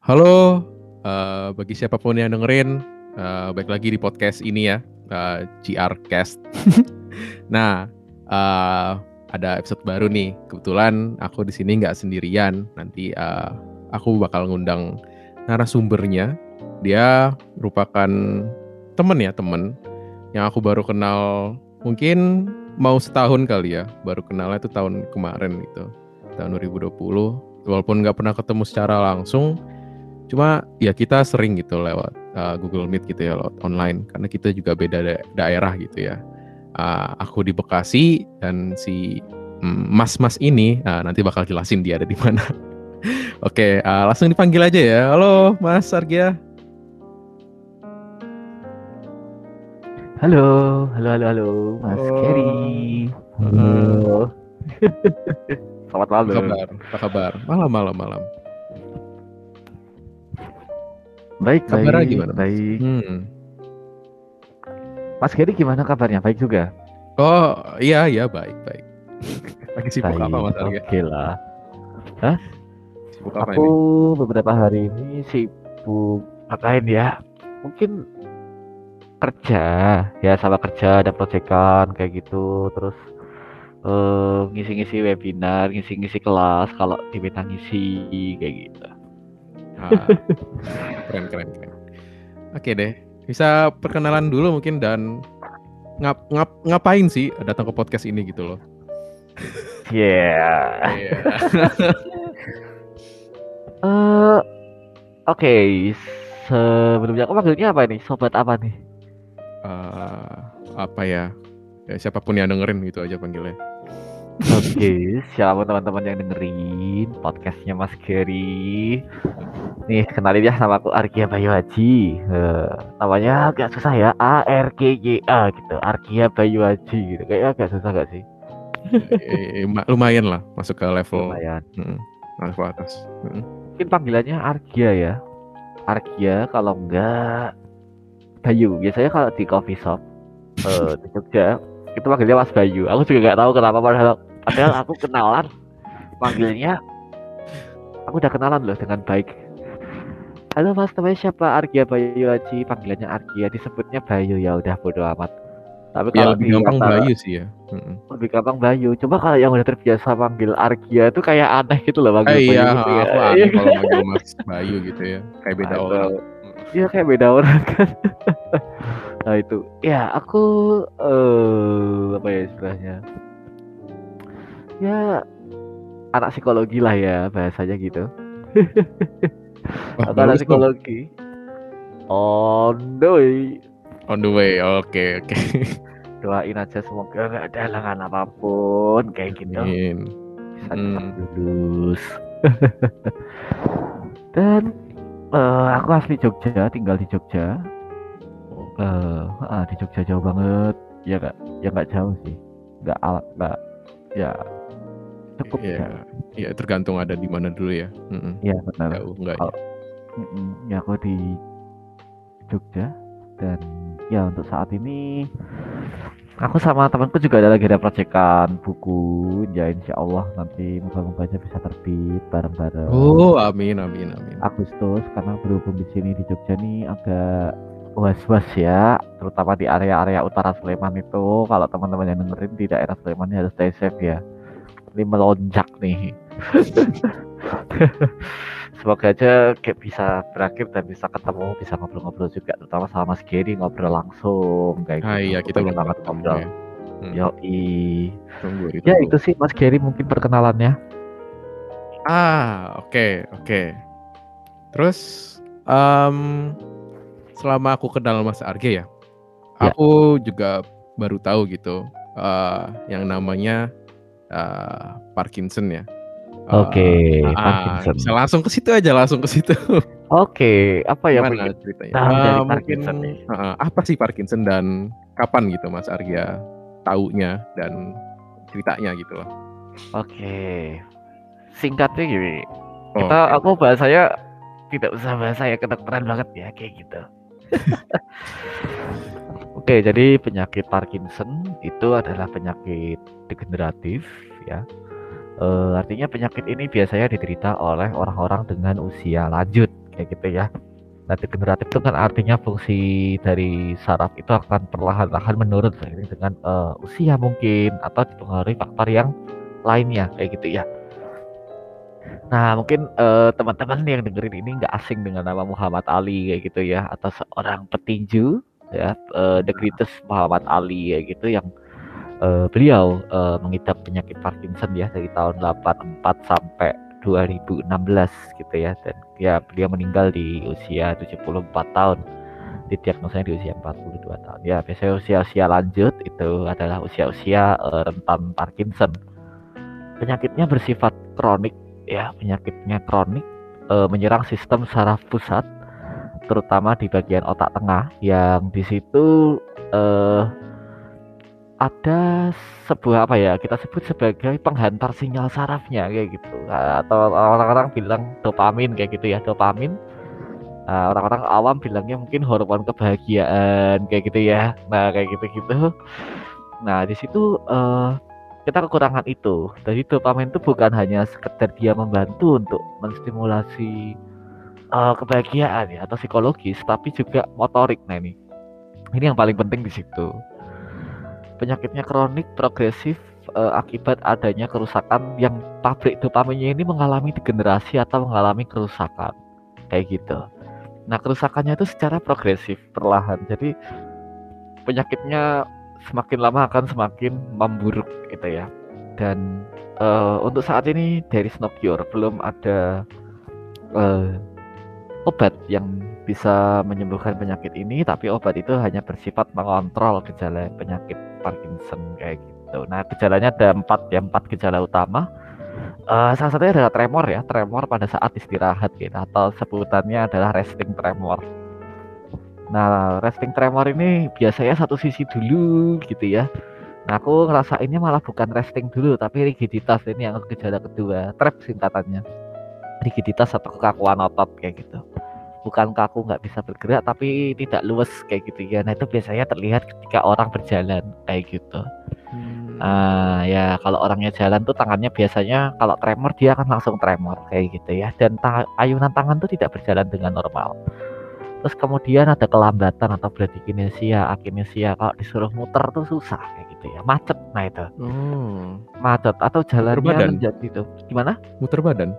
Halo, uh, bagi siapa pun yang dengerin, uh, baik lagi di podcast ini ya, uh, GR Cast. nah, uh, ada episode baru nih. Kebetulan aku di sini nggak sendirian. Nanti uh, aku bakal ngundang narasumbernya. Dia merupakan temen ya, temen yang aku baru kenal mungkin mau setahun kali ya. Baru kenalnya itu tahun kemarin gitu, tahun 2020. Walaupun nggak pernah ketemu secara langsung, Cuma ya kita sering gitu lewat uh, Google Meet gitu ya lewat online karena kita juga beda da daerah gitu ya. Uh, aku di Bekasi dan si mm, mas-mas um, ini uh, nanti bakal jelasin dia ada di mana. Oke, okay, uh, langsung dipanggil aja ya. Halo, Mas Argia. Halo, halo, halo, halo, Mas oh. Kerry. Halo. Selamat malam. Apa kabar? Apa kabar? Malam, malam, malam. Baik, kabarnya baik, gimana? Baik. Hmm. Mas Geri gimana kabarnya? Baik juga? Oh, iya, iya, baik, baik. Lagi sibuk baik, apa Mas Oke okay lah. Hah? Sibuk apa Aku ini? beberapa hari ini sibuk ngapain ya? Mungkin kerja, ya sama kerja ada proyekan kayak gitu, terus uh, ngisi-ngisi webinar, ngisi-ngisi kelas kalau diminta ngisi kayak gitu. Ah, keren keren keren. Oke deh, bisa perkenalan dulu mungkin dan ngap, ngap ngapain sih datang ke podcast ini gitu loh? Yeah. yeah. uh, Oke, okay. sebelumnya aku panggilnya apa nih? Sobat apa nih? Uh, apa ya? ya? Siapa pun yang dengerin gitu aja panggilnya. Oke, okay, siapa teman-teman yang dengerin podcastnya Mas Gary? Nih, kenalin ya sama aku Arkia Bayu Haji. Uh, namanya agak susah ya, A R K G A gitu. Arkia Bayu Haji gitu. Kayaknya agak susah gak sih? Eh, lumayan lah masuk ke level lumayan. Hmm, level atas. Hmm. Mungkin panggilannya Arkia ya. Arkia kalau enggak Bayu. Biasanya kalau di coffee shop uh, di Jogja itu panggilnya Mas Bayu. Aku juga nggak tahu kenapa padahal padahal aku kenalan. Panggilnya aku udah kenalan loh dengan baik. Halo mas. Namanya siapa? Argia Bayu Haji. Panggilannya Argia. Disebutnya Bayu. Ya udah bodo amat. Tapi ya, kalau lebih gampang kata, Bayu sih ya. Lebih gampang Bayu. Coba kalau yang udah terbiasa panggil Argia itu kayak aneh gitu loh manggil eh, Bayu iya, gitu ya. aku aneh iya. kalau manggil Mas Bayu gitu ya. Kayak beda Atau, orang. Iya kayak beda orang kan. Nah itu. Ya aku uh, apa ya istilahnya ya anak psikologi lah ya bahasanya gitu. Atau anak psikologi. On the way. On the way oke okay, oke. Okay. doain aja semoga gak ada halangan apa pun kayak gitu. Amin. bisa hmm. lulus. Dan uh, aku asli Jogja tinggal di Jogja. Uh, uh, di Jogja jauh banget. Ya gak ya nggak jauh sih. Nggak alat nggak ya cukup ya ya tergantung ada di mana dulu ya. Iya mm benar. Jauh enggak ya ya aku di Jogja dan ya untuk saat ini aku sama temanku juga ada lagi ada proyekan buku ya insya Allah nanti moga-moga aja bisa terbit bareng-bareng. Oh amin amin amin. Agustus karena berhubung di sini di Jogja nih agak was-was ya terutama di area-area utara Sleman itu kalau teman-teman yang dengerin di daerah Sleman harus stay safe ya ini melonjak nih semoga aja kayak bisa berakhir dan bisa ketemu bisa ngobrol-ngobrol juga terutama sama Mas Gary ngobrol langsung kayak ah, gitu. iya kita belum banget ngobrol ya. hmm. yoi tunggu, itu ya itu sih Mas Gary mungkin perkenalannya ah oke okay, oke okay. terus um, selama aku kenal Mas Arge ya, ya. aku juga baru tahu gitu uh, yang namanya uh, Parkinson ya. Oke, okay, uh, Parkinson. Bisa langsung ke situ aja, langsung ke situ. Oke, okay, apa ya Gimana ceritanya? Uh, mungkin uh, apa sih Parkinson dan kapan gitu Mas Arya taunya dan ceritanya gitu loh. Oke. Okay. Singkatnya gini. Oh, Kita okay. aku bahasanya tidak usah bahasa ya kedokteran banget ya kayak gitu. Oke, jadi penyakit Parkinson itu adalah penyakit degeneratif ya. E, artinya penyakit ini biasanya diderita oleh orang-orang dengan usia lanjut kayak gitu ya. Nah, degeneratif itu kan artinya fungsi dari saraf itu akan perlahan-lahan menurun seiring dengan uh, usia mungkin atau dipengaruhi faktor yang lainnya kayak gitu ya. Nah, mungkin uh, teman-teman yang dengerin ini nggak asing dengan nama Muhammad Ali kayak gitu ya, atau seorang petinju ya, uh, the greatest Muhammad Ali kayak gitu yang uh, beliau uh, mengidap penyakit Parkinson ya dari tahun 84 sampai 2016 gitu ya. Dan ya beliau meninggal di usia 74 tahun. Didiagnosanya di usia 42 tahun. Ya biasanya usia-usia lanjut itu adalah usia-usia uh, rentan Parkinson. Penyakitnya bersifat kronik ya penyakitnya kronik uh, menyerang sistem saraf pusat terutama di bagian otak tengah yang di situ uh, ada sebuah apa ya kita sebut sebagai penghantar sinyal sarafnya kayak gitu. Atau orang-orang bilang dopamin kayak gitu ya dopamin. Orang orang-orang awam bilangnya mungkin hormon kebahagiaan kayak gitu ya. Nah kayak gitu gitu nah di situ uh, kita kekurangan itu. Jadi dopamin itu bukan hanya sekedar dia membantu untuk menstimulasi uh, kebahagiaan ya atau psikologis tapi juga motorik nah ini ini yang paling penting di situ penyakitnya kronik progresif uh, akibat adanya kerusakan yang pabrik dopaminnya ini mengalami degenerasi atau mengalami kerusakan kayak gitu. Nah kerusakannya itu secara progresif perlahan. Jadi penyakitnya semakin lama akan semakin memburuk gitu ya. Dan uh, untuk saat ini dari no cure, belum ada uh, obat yang bisa menyembuhkan penyakit ini, tapi obat itu hanya bersifat mengontrol gejala penyakit Parkinson kayak gitu. Nah, gejalanya ada empat ya, empat gejala utama. Uh, salah satunya adalah tremor ya, tremor pada saat istirahat gitu, atau sebutannya adalah resting tremor. Nah, resting tremor ini biasanya satu sisi dulu gitu ya. Nah, aku ngerasainnya malah bukan resting dulu, tapi rigiditas ini yang gejala kedua, trap singkatannya. Rigiditas atau kekakuan otot kayak gitu. Bukan kaku nggak bisa bergerak tapi tidak luwes kayak gitu ya. Nah itu biasanya terlihat ketika orang berjalan kayak gitu. Hmm. nah ya kalau orangnya jalan tuh tangannya biasanya kalau tremor dia akan langsung tremor kayak gitu ya. Dan ta ayunan tangan tuh tidak berjalan dengan normal. Terus kemudian ada kelambatan atau bradykinesia akinesia. Kalau disuruh muter tuh susah kayak gitu ya. Macet nah itu. Hmm. macet atau jalannya jadi itu gimana? Muter badan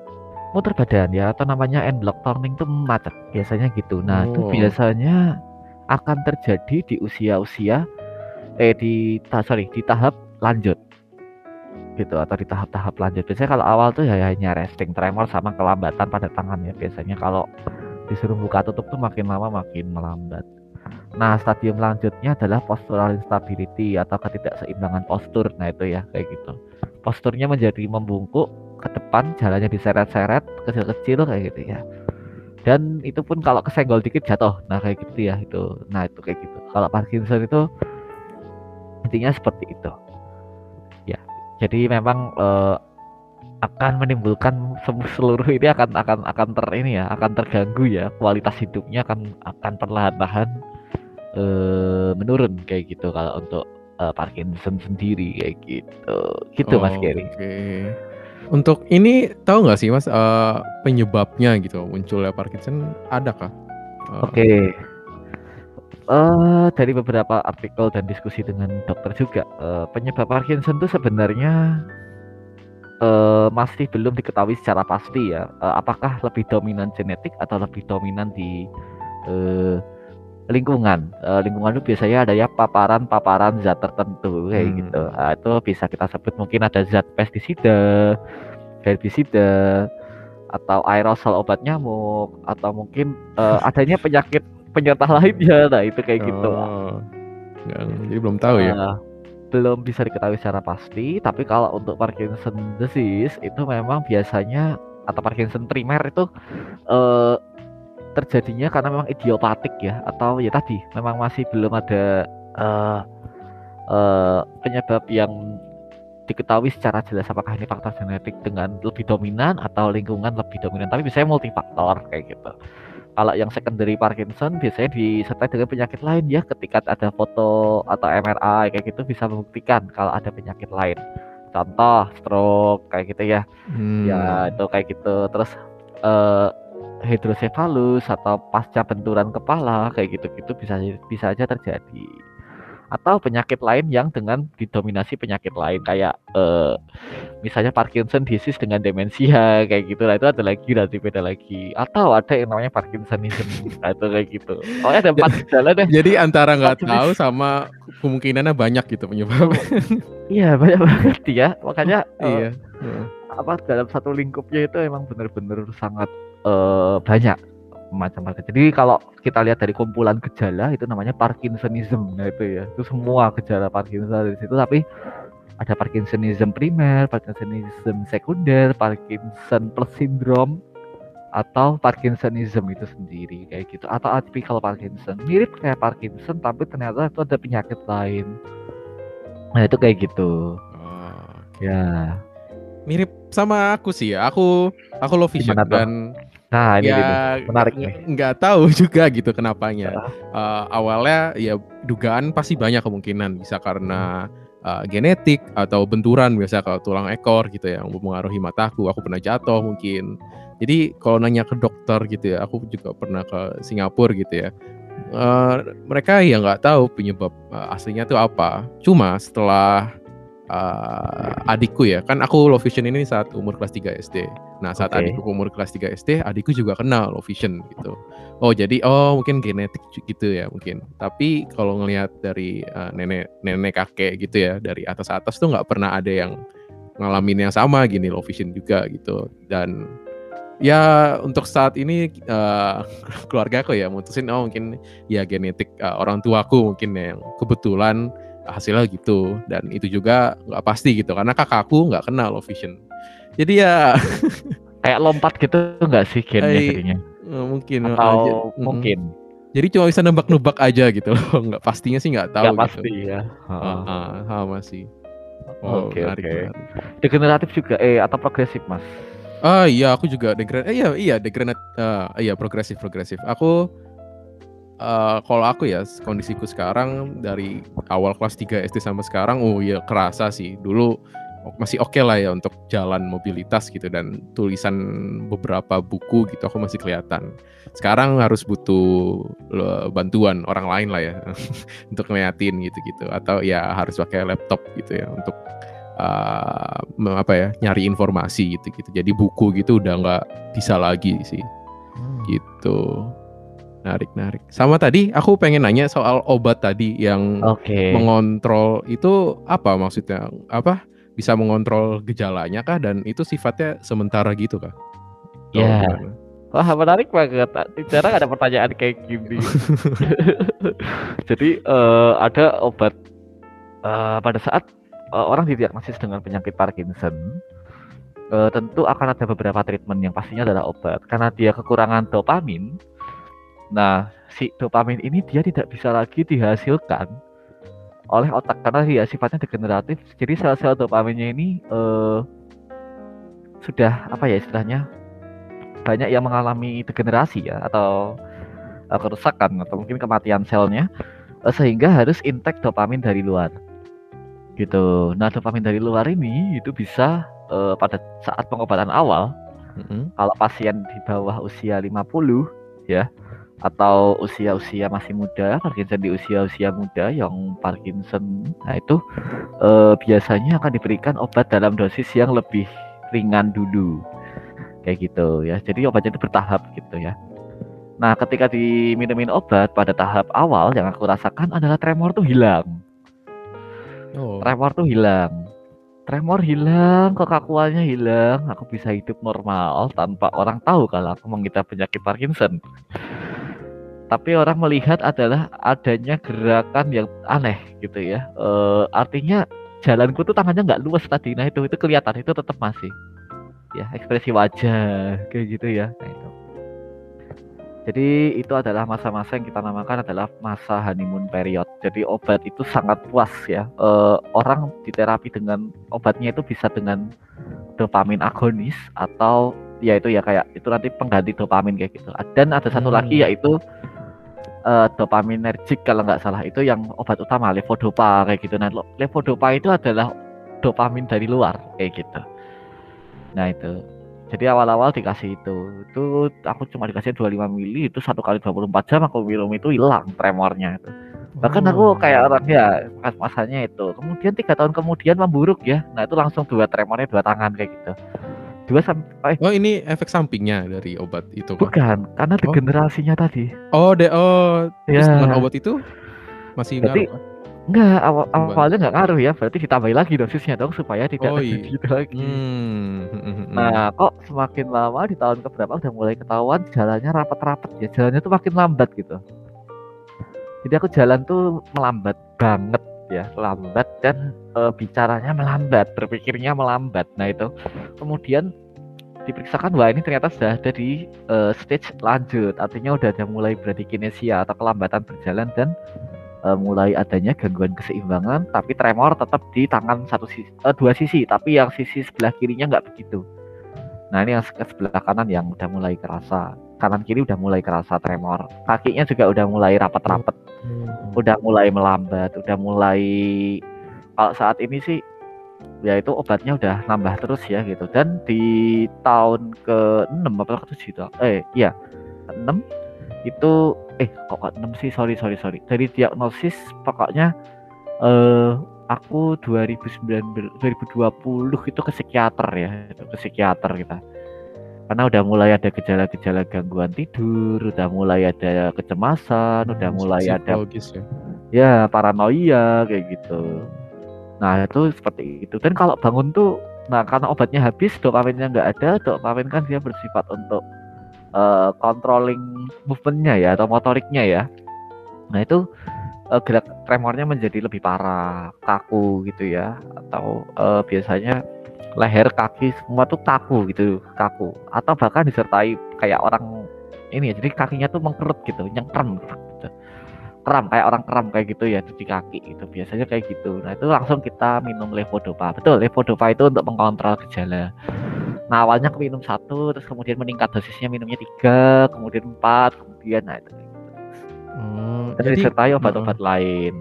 muter badan ya atau namanya end block turning itu macet biasanya gitu. Nah, itu oh. biasanya akan terjadi di usia-usia eh di ta, sorry di tahap lanjut gitu atau di tahap-tahap lanjut. Biasanya kalau awal tuh ya hanya resting tremor sama kelambatan pada tangan ya. Biasanya kalau disuruh buka tutup tuh makin lama makin melambat. Nah, stadium lanjutnya adalah postural instability atau ketidakseimbangan postur. Nah, itu ya kayak gitu. Posturnya menjadi membungkuk ke depan jalannya diseret-seret kecil-kecil kayak gitu ya. Dan itu pun kalau kesenggol dikit jatuh. Nah kayak gitu ya itu. Nah itu kayak gitu. Kalau Parkinson itu intinya seperti itu. Ya jadi memang eh, akan menimbulkan seluruh ini akan akan akan ter ini ya akan terganggu ya. Kualitas hidupnya akan akan perlahan-lahan eh, menurun kayak gitu kalau untuk eh, Parkinson sendiri kayak gitu. Gitu oh, Mas Gary. Okay. Untuk ini tahu nggak sih Mas, uh, penyebabnya gitu munculnya Parkinson adakah? Uh, Oke. Okay. Uh, dari beberapa artikel dan diskusi dengan dokter juga, uh, penyebab Parkinson itu sebenarnya uh, masih belum diketahui secara pasti ya. Uh, apakah lebih dominan genetik atau lebih dominan di uh, lingkungan. Uh, lingkungan itu biasanya ada ya paparan-paparan zat tertentu kayak hmm. gitu. Nah, itu bisa kita sebut mungkin ada zat pestisida, herbisida, atau aerosol obat nyamuk, atau mungkin uh, adanya penyakit penyerta lainnya. Nah, itu kayak gitu. oh. gitu. jadi belum tahu uh, ya. Belum bisa diketahui secara pasti, tapi kalau untuk Parkinson disease itu memang biasanya atau Parkinson primer itu uh, terjadinya karena memang idiopatik ya atau ya tadi memang masih belum ada uh, uh, penyebab yang diketahui secara jelas apakah ini faktor genetik dengan lebih dominan atau lingkungan lebih dominan. Tapi biasanya multifaktor kayak gitu. Kalau yang secondary Parkinson biasanya disertai dengan penyakit lain ya. Ketika ada foto atau MRI kayak gitu bisa membuktikan kalau ada penyakit lain. Contoh stroke kayak gitu ya. Hmm. ya itu kayak gitu. Terus uh, hidrosefalus atau pasca benturan kepala kayak gitu-gitu bisa bisa aja terjadi. Atau penyakit lain yang dengan didominasi penyakit lain kayak uh, misalnya Parkinson disease dengan demensia kayak gitu. Lah itu ada lagi nanti beda lagi. Atau ada yang namanya Parkinsonism atau kayak gitu. Oh ada empat gejala deh. jadi antara nggak tahu sama kemungkinannya banyak gitu penyebabnya. Iya banyak banget ya. Makanya uh, iya. apa dalam satu lingkupnya itu emang benar-benar sangat uh, banyak macam-macam. Jadi kalau kita lihat dari kumpulan gejala itu namanya Parkinsonism. Nah itu ya, itu semua gejala Parkinson di situ. Tapi ada Parkinsonism primer, Parkinsonism sekunder, Parkinson plus syndrome atau Parkinsonism itu sendiri kayak gitu. Atau atypical Parkinson. Mirip kayak Parkinson tapi ternyata itu ada penyakit lain. Nah itu kayak gitu. Oh. ya. Mirip sama aku sih ya. Aku aku low vision dan Nah, ini, ya, ini menarik nih. Nggak tahu juga gitu kenapanya. Uh, awalnya ya dugaan pasti banyak kemungkinan bisa karena uh, genetik atau benturan biasa kalau tulang ekor gitu ya yang mempengaruhi mataku. Aku pernah jatuh mungkin. Jadi kalau nanya ke dokter gitu ya, aku juga pernah ke Singapura gitu ya. Uh, mereka ya nggak tahu penyebab uh, aslinya itu apa. Cuma setelah uh, adikku ya. Kan aku low vision ini saat umur kelas 3 SD nah saat okay. adikku umur kelas 3 SD adikku juga kenal low vision gitu. Oh jadi oh mungkin genetik gitu ya mungkin. Tapi kalau ngelihat dari uh, nenek nenek kakek gitu ya dari atas atas tuh nggak pernah ada yang ngalamin yang sama gini low vision juga gitu. Dan ya untuk saat ini uh, keluarga aku ya mutusin oh mungkin ya genetik uh, orang tuaku mungkin yang kebetulan hasilnya gitu. Dan itu juga nggak pasti gitu karena kakakku nggak kenal low vision. Jadi ya kayak lompat gitu nggak sih gennya jadinya? eh, mungkin atau aja. mungkin. Jadi cuma bisa nebak-nebak aja gitu loh nggak pastinya sih nggak tahu nggak gitu. pasti ya. Uh, uh, sama sih. Oh, oke oke. degeneratif juga eh atau progresif mas? Ah iya aku juga degener eh, iya iya degeneratif uh, iya progresif progresif. Aku uh, kalau aku ya kondisiku sekarang dari awal kelas 3 SD sampai sekarang oh ya kerasa sih dulu masih oke okay lah ya untuk jalan mobilitas gitu dan tulisan beberapa buku gitu aku masih kelihatan. Sekarang harus butuh bantuan orang lain lah ya untuk ngeliatin gitu-gitu atau ya harus pakai laptop gitu ya untuk uh, apa ya nyari informasi gitu-gitu. Jadi buku gitu udah nggak bisa lagi sih. Hmm. Gitu. Narik, narik. Sama tadi aku pengen nanya soal obat tadi yang okay. mengontrol itu apa maksudnya? Apa bisa mengontrol gejalanya kah dan itu sifatnya sementara gitu kah? Ya. Yeah. Wah menarik banget. Jarang ada pertanyaan kayak gini. Jadi uh, ada obat uh, pada saat uh, orang didiagnosis dengan penyakit Parkinson, uh, tentu akan ada beberapa treatment yang pastinya adalah obat karena dia kekurangan dopamin Nah, si dopamin ini dia tidak bisa lagi dihasilkan oleh otak karena dia sifatnya degeneratif. Jadi sel-sel dopaminnya ini uh, sudah apa ya istilahnya banyak yang mengalami degenerasi ya atau uh, kerusakan atau mungkin kematian selnya uh, sehingga harus intake dopamin dari luar. Gitu. Nah, dopamin dari luar ini itu bisa uh, pada saat pengobatan awal mm -hmm. kalau pasien di bawah usia 50 ya atau usia-usia masih muda, Parkinson di usia-usia muda yang Parkinson, nah itu eh, biasanya akan diberikan obat dalam dosis yang lebih ringan dulu, kayak gitu ya. Jadi obatnya itu bertahap gitu ya. Nah, ketika diminumin obat pada tahap awal yang aku rasakan adalah tremor tuh hilang. Oh. Tremor tuh hilang. Tremor hilang, kekakuannya hilang, aku bisa hidup normal tanpa orang tahu kalau aku mengidap penyakit Parkinson tapi orang melihat adalah adanya gerakan yang aneh gitu ya. E, artinya jalanku tuh tangannya nggak luas tadi. Nah itu itu kelihatan itu tetap masih ya ekspresi wajah kayak gitu ya. Nah itu. Jadi itu adalah masa-masa yang kita namakan adalah masa honeymoon period. Jadi obat itu sangat puas ya. E, orang diterapi dengan obatnya itu bisa dengan dopamin agonis atau ya itu ya kayak itu nanti pengganti dopamin kayak gitu. Dan ada satu hmm. lagi yaitu uh, dopaminergic kalau nggak salah itu yang obat utama levodopa kayak gitu. Nah, levodopa itu adalah dopamin dari luar kayak gitu. Nah, itu. Jadi awal-awal dikasih itu. Itu aku cuma dikasih 25 mili itu satu kali 24 jam aku minum itu hilang tremornya itu. Bahkan aku Oh. kayak orang ya pas masanya itu. Kemudian tiga tahun kemudian memburuk ya. Nah itu langsung dua tremornya dua tangan kayak gitu. Dua sampai Oh ini efek sampingnya dari obat itu kah? bukan karena Oh. degenerasinya tadi. Oh, de oh, Ya. dengan obat itu masih Berarti- ngaruh? Enggak, awal, awalnya nggak ngaruh ya. Berarti ditambahin lagi dosisnya dong supaya tidak Oh, iya. itu lagi. Hmm. hmm, hmm, hmm. Nah, kok semakin lama di tahun keberapa udah mulai ketahuan jalannya rapat-rapat ya. Jalannya tuh makin lambat gitu. Jadi aku jalan tuh melambat banget ya, lambat dan eh, bicaranya melambat, berpikirnya melambat. Nah, itu kemudian diperiksakan wah ini ternyata sudah ada di eh, stage lanjut, artinya udah ada mulai bradykinesia atau kelambatan berjalan dan eh, mulai adanya gangguan keseimbangan, tapi tremor tetap di tangan satu sisi, eh, dua sisi, tapi yang sisi sebelah kirinya nggak begitu. Nah ini yang se- sebelah kanan yang udah mulai kerasa, kanan kiri udah mulai kerasa tremor, kakinya juga udah mulai rapat-rapat, Hmm. udah mulai melambat, udah mulai kalau saat ini sih ya itu obatnya udah nambah terus ya gitu. Dan di tahun ke 6 apa ke 7 itu eh iya 6 itu eh kok ke 6 sih? Sorry sorry sorry. Dari diagnosis pokoknya eh aku 2019 2020 itu ke psikiater ya itu ke psikiater kita. Karena udah mulai ada gejala-gejala gangguan tidur udah mulai ada kecemasan udah mulai ada ya. ya paranoia kayak gitu nah itu seperti itu. Dan kalau bangun tuh nah karena obatnya habis dopaminnya nggak ada dopamin kan dia bersifat untuk eh, controlling movementnya ya atau motoriknya ya. Nah itu eh, gerak tremornya menjadi lebih parah kaku gitu ya. Atau eh, biasanya leher kaki semua tuh kaku gitu kaku. Atau bahkan disertai kayak orang ini ya jadi kakinya tuh mengkerut gitu nyengkrem kram kayak orang kram kayak gitu ya di kaki itu biasanya kayak gitu. Nah itu langsung kita minum levodopa betul levodopa itu untuk mengkontrol gejala. Nah awalnya aku minum satu terus kemudian meningkat dosisnya minumnya tiga kemudian empat kemudian nah itu Oh, dan jadi disertai obat-obat lain.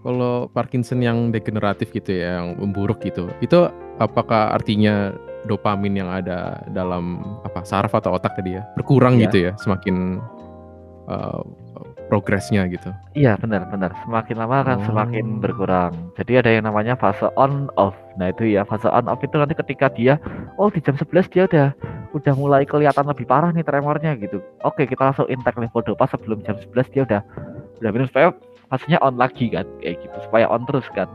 Kalau Parkinson yang degeneratif gitu ya, yang memburuk gitu, itu apakah artinya dopamin yang ada dalam apa saraf atau otak tadi ya berkurang Iya. gitu ya, semakin uh, progresnya gitu. Iya benar benar semakin lama akan semakin Oh. berkurang. Jadi ada yang namanya fase on off. Nah itu ya fase on off itu nanti ketika dia oh di jam 11 dia udah udah mulai kelihatan lebih parah nih tremornya gitu. Oke kita langsung intake levodopa sebelum jam 11 dia udah udah minum supaya fasenya on lagi kan kayak gitu supaya on terus kan.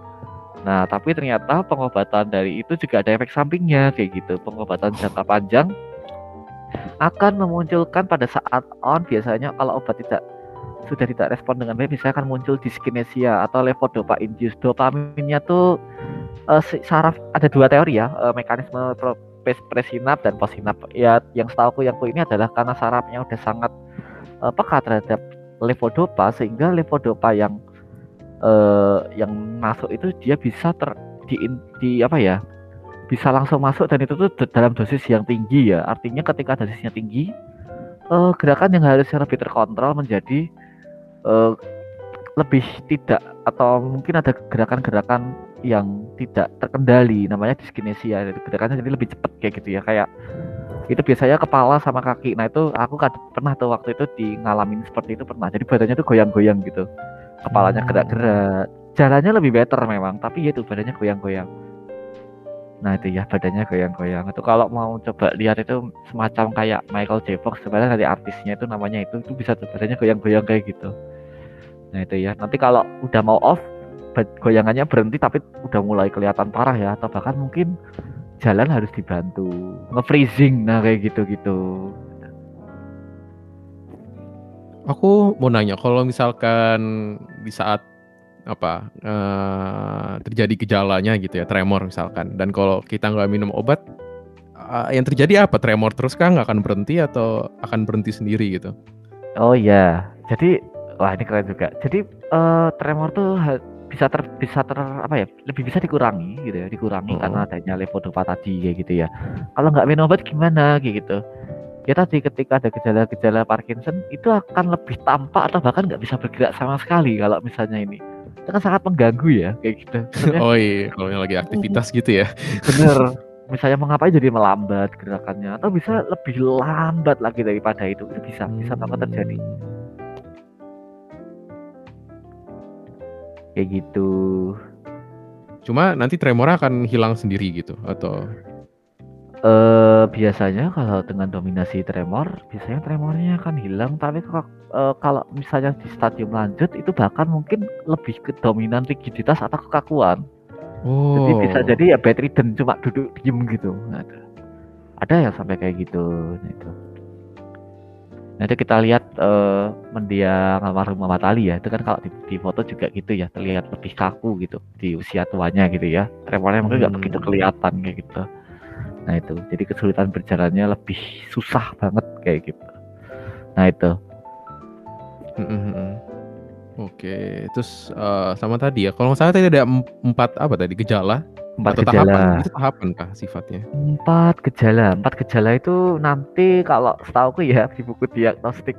Nah tapi ternyata pengobatan dari itu juga ada efek sampingnya kayak gitu. Pengobatan jangka panjang akan memunculkan pada saat on biasanya kalau obat tidak sudah tidak respon dengan baik biasanya akan muncul dyskinesia atau levodopa induced. Dopaminnya tuh si- saraf ada dua teori ya eh, mekanisme presinap dan postsinap ya yang setahu aku ini adalah karena sarafnya udah sangat eh, peka terhadap levodopa sehingga levodopa yang eh, yang masuk itu dia bisa ter di, di apa ya bisa langsung masuk dan itu tuh dalam dosis yang tinggi ya. Artinya ketika dosisnya tinggi eh, gerakan yang harusnya lebih terkontrol menjadi eh, lebih tidak atau mungkin ada gerakan-gerakan yang tidak terkendali namanya dyskinesia Jadi gerakannya jadi lebih cepat kayak gitu ya. Kayak itu biasanya kepala sama kaki. Nah itu aku kad- pernah tuh waktu itu di ngalamin seperti itu pernah. Jadi badannya tuh goyang-goyang gitu. Kepalanya Hmm. gerak-gerak. Jalannya lebih better memang tapi ya itu badannya goyang-goyang. Nah itu ya badannya goyang-goyang. Itu kalau mau coba lihat itu semacam kayak Michael J. Fox sebenarnya dari artisnya itu namanya itu itu bisa tuh badannya goyang-goyang kayak gitu nah itu ya nanti kalau udah mau off goyangannya berhenti tapi udah mulai kelihatan parah ya atau bahkan mungkin jalan harus dibantu nge-freezing nah kayak gitu-gitu Aku mau nanya, kalau misalkan di saat apa eh, terjadi gejalanya gitu ya, tremor misalkan, dan kalau kita nggak minum obat, eh, yang terjadi apa? Tremor terus kah? Nggak akan berhenti atau akan berhenti sendiri gitu? Oh iya, jadi wah ini keren juga. Jadi eh, tremor tuh bisa ter bisa ter apa ya lebih bisa dikurangi gitu ya, dikurangi Mm. karena adanya levodopa tadi kayak gitu ya. Kalau nggak minum obat gimana kayak gitu? Ya tadi ketika ada gejala-gejala Parkinson itu akan lebih tampak atau bahkan nggak bisa bergerak sama sekali kalau misalnya ini. Itu kan sangat mengganggu ya kayak gitu. Sebenarnya Oh iya, kalau yang lagi aktivitas gitu ya. bener misalnya mengapa jadi melambat gerakannya atau bisa lebih lambat lagi daripada itu itu bisa bisa banget terjadi kayak gitu. Cuma nanti tremornya akan hilang sendiri gitu atau? Eh biasanya kalau dengan dominasi tremor biasanya tremornya akan hilang. Tapi kalau eh, kalau misalnya di stadium lanjut itu bahkan mungkin lebih ke dominan rigiditas atau kekakuan. Jadi bisa Oh. jadi ya bedridden cuma duduk diem gitu. Ada. Ada yang sampai kayak gitu nah itu nanti kita lihat eh, mendiang almarhum Muhammad Ali ya. Itu kan kalau di, di foto juga gitu ya terlihat lebih kaku gitu di usia tuanya gitu ya. Tremornya mungkin nggak Hmm. begitu kelihatan kayak gitu. Nah itu. Jadi kesulitan berjalannya lebih susah banget kayak gitu. Nah itu. Mm, mm, mm. Oke, terus eh, sama tadi ya. Kalau nggak salah tadi ada em- empat apa tadi? Gejala empat atau gejala tahapan? Itu tahapan kah sifatnya? Empat gejala, empat gejala itu nanti kalau setahuku ya di buku diagnostik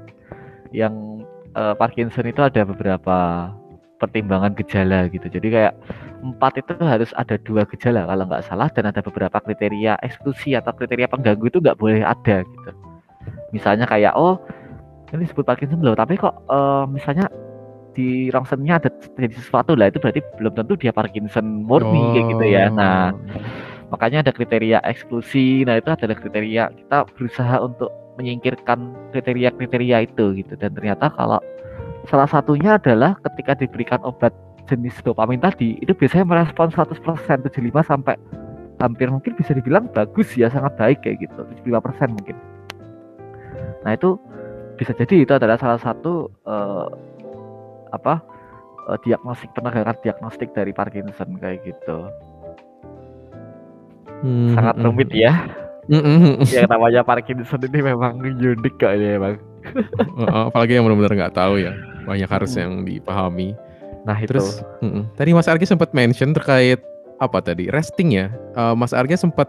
yang eh, Parkinson itu ada beberapa pertimbangan gejala gitu. Jadi kayak empat itu harus ada dua gejala kalau nggak salah dan ada beberapa kriteria eksklusi atau kriteria pengganggu itu nggak boleh ada gitu. Misalnya kayak oh ini disebut Parkinson loh, tapi kok eh, misalnya di rongsennya ada terjadi sesuatu lah itu berarti belum tentu dia Parkinson murni kayak gitu ya. Nah Oh. makanya ada kriteria eksklusi nah itu adalah kriteria kita berusaha untuk menyingkirkan kriteria-kriteria itu gitu dan ternyata kalau salah satunya adalah ketika diberikan obat jenis dopamin tadi itu biasanya merespon 100% 75 sampai hampir mungkin bisa dibilang bagus ya sangat baik kayak gitu 75% mungkin nah itu bisa jadi itu adalah salah satu eh, apa eh, diagnostik penegakan diagnostik dari Parkinson kayak gitu Hmm, sangat mm, rumit mm. ya Mm, mm, mm. yang namanya Parkinson ini memang unik kayaknya emang. Heeh, apalagi yang benar-benar nggak tahu ya. Banyak harus yang dipahami. Nah itu. Terus mm, mm. tadi Mas Argi sempat mention terkait apa tadi resting ya. Eh, Mas Argi sempat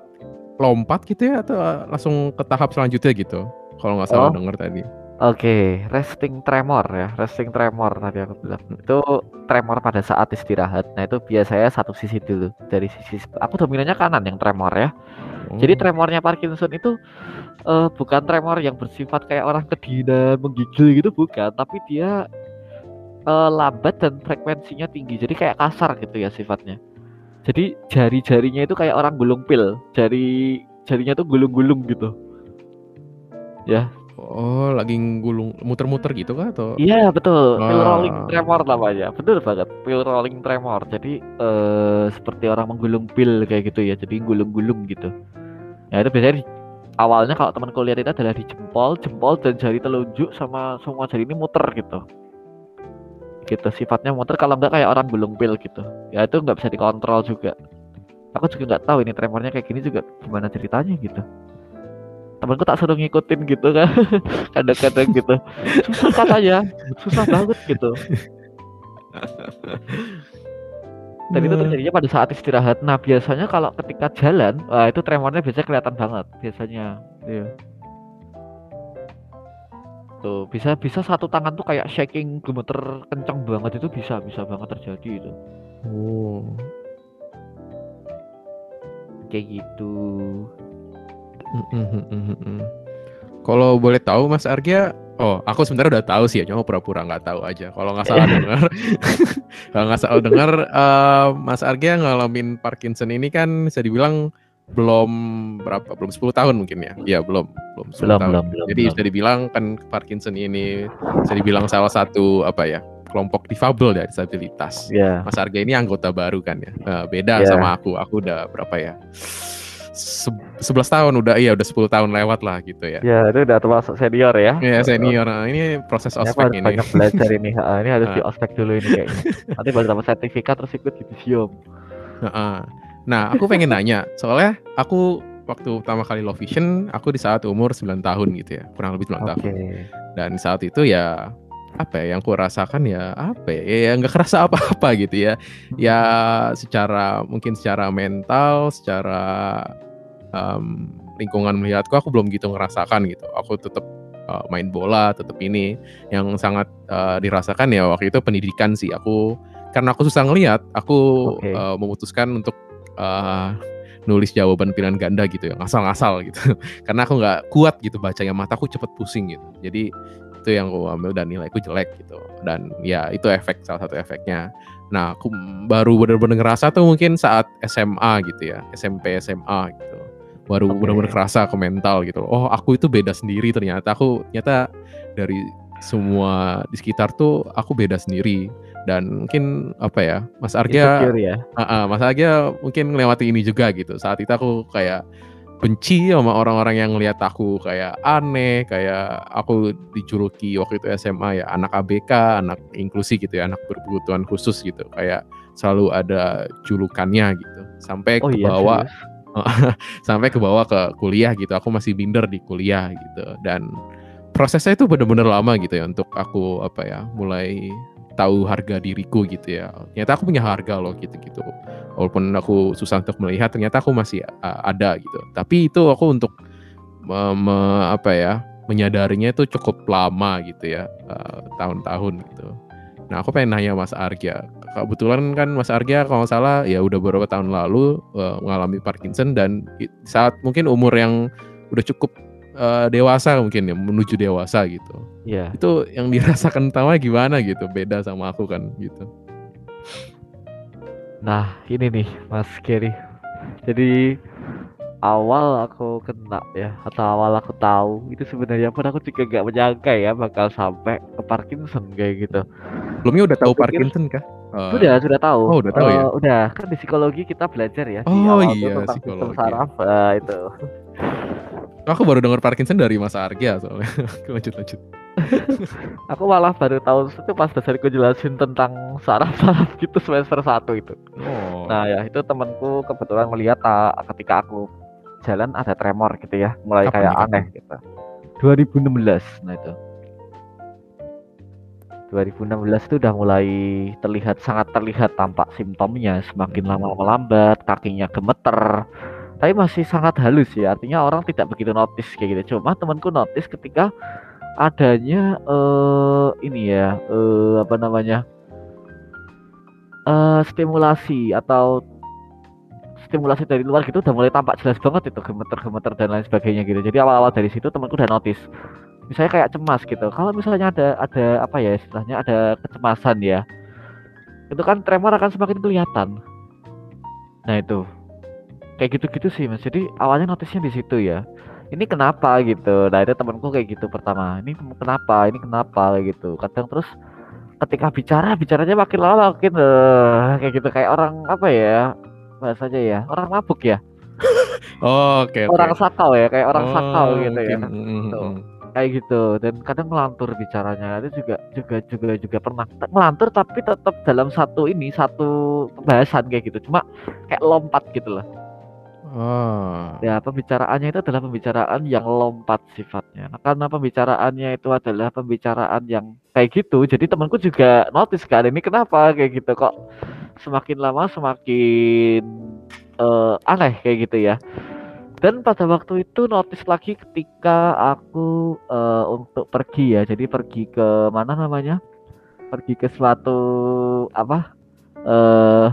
lompat gitu ya atau langsung ke tahap selanjutnya gitu? Kalau nggak salah Oh. dengar tadi. Oke, resting tremor ya, resting tremor tadi aku bilang. Itu tremor pada saat istirahat. Nah itu biasanya satu sisi dulu. Dari sisi aku dominannya kanan yang tremor ya. Jadi Oh. tremornya Parkinson itu eh, bukan tremor yang bersifat kayak orang kedinginan, menggigil gitu bukan, tapi dia eh, lambat dan frekuensinya tinggi. Jadi kayak kasar gitu ya sifatnya. Jadi jari-jarinya itu kayak orang gulung pil. Jari jarinya tuh gulung-gulung gitu. Oh, lagi gulung muter-muter gitu kah atau? Iya betul, pill Ah. rolling tremor namanya. Betul banget, pill rolling tremor. Jadi eh seperti orang menggulung pil kayak gitu ya. Jadi gulung-gulung gitu. Ya itu biasanya di- awalnya kalau teman lihat itu adalah di jempol, jempol dan jari telunjuk sama semua jari ini muter gitu. Gitu sifatnya muter kalau enggak kayak orang gulung pil gitu. Ya itu nggak bisa dikontrol juga. Aku juga nggak tahu ini tremornya kayak gini juga gimana ceritanya gitu. Temanku tak suruh ngikutin gitu kan, kadang-kadang gitu. Susah katanya, susah banget gitu. Dan itu terjadinya pada saat istirahat. Nah, biasanya kalau ketika jalan, wah itu tremornya biasanya kelihatan banget biasanya. Iya. Tuh, bisa bisa satu tangan tuh kayak shaking gemeter kencang banget itu bisa bisa banget terjadi itu. Oh. Kayak gitu. Kalau boleh tahu Mas Argia, oh aku sebenarnya udah tahu sih ya, cuma pura-pura nggak tahu aja. Kalau nggak salah dengar, kalau nggak salah dengar, eh, Mas Argia ngalamin Parkinson ini kan bisa dibilang belum berapa, belum 10 tahun mungkin ya? Iya belum, belum 10 Belum, tahun. belum, belum, Jadi belum. bisa dibilang kan Parkinson ini bisa dibilang salah satu apa ya kelompok difabel ya disabilitas. Ya. Mas Arga ini anggota baru kan ya. Nah, beda Iya. sama aku. Aku udah berapa ya? Se 11 tahun udah iya udah 10 tahun lewat lah gitu ya. Ya, itu udah termasuk senior ya. Ya senior. Nah, ini proses ospek ini. banyak belajar ini. Ha, ini harus di ospek dulu ini kayaknya. Nanti baru dapat sertifikat terus ikut di museum. Heeh. Nah, aku pengen nanya, soalnya aku waktu pertama kali Low Vision, aku di saat umur 9 tahun gitu ya, kurang lebih 9 Oke. tahun. Dan saat itu ya apa ya yang ku rasakan ya apa ya ya nggak kerasa apa-apa gitu ya ya secara mungkin secara mental secara em, lingkungan melihatku aku belum gitu ngerasakan gitu. Aku tetap uh, main bola tetap ini. Yang sangat uh, dirasakan ya waktu itu pendidikan sih. Aku karena aku susah ngelihat aku Oke. uh, memutuskan untuk uh, nulis jawaban pilihan ganda gitu ya. Ngasal-ngasal gitu. Karena aku nggak kuat gitu bacanya. Mataku cepet pusing gitu. Jadi itu yang aku ambil dan nilaiku jelek gitu. Dan ya itu efek salah satu efeknya. Nah aku baru bener-bener ngerasa tuh mungkin saat SMA gitu ya. SMP SMA gitu baru Oke. bener-bener kerasa ke mental gitu oh aku itu beda sendiri ternyata aku ternyata dari semua di sekitar tuh aku beda sendiri dan mungkin apa ya Mas Insecure ya. Ah, ah, Mas Argia mungkin melewati ini juga gitu. Saat itu aku kayak benci sama orang-orang yang ngelihat aku kayak aneh, kayak aku dijuluki waktu itu SMA ya anak ABK, anak inklusi gitu ya, anak berkebutuhan khusus gitu. Kayak selalu ada julukannya gitu. Sampai Oh ke iya, bawah serius? sampai ke bawah ke kuliah gitu. Aku masih minder di kuliah gitu dan prosesnya itu bener-bener lama gitu ya untuk aku apa ya mulai tahu harga diriku gitu ya. Ternyata aku punya harga loh gitu-gitu. Walaupun aku susah untuk melihat, ternyata aku masih uh, ada gitu. Tapi itu aku untuk me- me- apa ya menyadarinya itu cukup lama gitu ya, uh, tahun-tahun gitu. Nah aku pengen nanya Mas Argia. Kebetulan kan Mas Argia kalau nggak salah ya udah beberapa tahun lalu uh, mengalami Parkinson dan saat mungkin umur yang udah cukup uh, dewasa mungkin ya menuju dewasa gitu Iya. itu yang dirasakan pertama gimana gitu beda sama aku kan gitu Nah, ini nih Mas Gary. Jadi awal aku kena ya atau awal aku tahu itu sebenarnya pun aku juga nggak menyangka ya bakal sampai ke Parkinson kayak gitu. sebelumnya udah tahu Parkinson kah Eh, Sudah, sudah tahu. oh, udah tahu ya? Eh, Udah, kan di psikologi kita belajar ya di Oh, awal tuh iya, tentang sistem psikologi. saraf eh, itu. aku baru dengar Parkinson dari Mas Argia soalnya lanjut lanjut Aku malah baru tahu itu pas dasarku jelasin tentang saraf-saraf gitu semester 1 itu. oh Nah ya itu temanku kebetulan melihat ah, ketika aku jalan ada tremor gitu ya, mulai Kapan kayak kapan? aneh gitu. 2016, nah itu. 2016 itu udah mulai terlihat sangat terlihat tampak simptomnya semakin lama melambat, kakinya gemeter. Tapi masih sangat halus ya, artinya orang tidak begitu notice kayak gitu. Cuma temanku notice ketika adanya eh ini ya, eh apa namanya? eh stimulasi atau stimulasi dari luar gitu udah mulai tampak jelas banget itu gemeter-gemeter dan lain sebagainya gitu. Jadi awal-awal dari situ temanku udah notice. Misalnya kayak cemas gitu. Kalau misalnya ada ada apa ya istilahnya ada kecemasan ya. Itu kan tremor akan semakin kelihatan. Nah itu. Kayak gitu-gitu sih Mas. Jadi awalnya notisnya di situ ya. Ini kenapa gitu. Nah itu temanku kayak gitu pertama. Ini kenapa? Ini kenapa gitu. Kadang terus ketika bicara bicaranya makin lama makin eh, kayak gitu kayak orang apa ya bahasanya ya. Orang mabuk ya? Oh, oke oke. Orang sakau ya kayak orang Oh, sakau gitu ya. mungkin. Mm, mm, Tuh. mm. kayak gitu. Dan kadang ngelantur bicaranya. Itu juga juga juga juga pernah. Ngelantur tapi tetap dalam satu ini satu pembahasan kayak gitu. Cuma kayak lompat gitu loh. Oh. Ya pembicaraannya itu adalah pembicaraan yang lompat sifatnya. Nah, karena pembicaraannya itu adalah pembicaraan yang kayak gitu jadi temanku juga notice kan ini kenapa? Kayak gitu. Kok semakin lama semakin eh, aneh kayak gitu ya. Dan pada waktu itu notice lagi ketika aku eh, untuk pergi ya. Jadi pergi ke mana namanya? Pergi ke suatu apa? Eh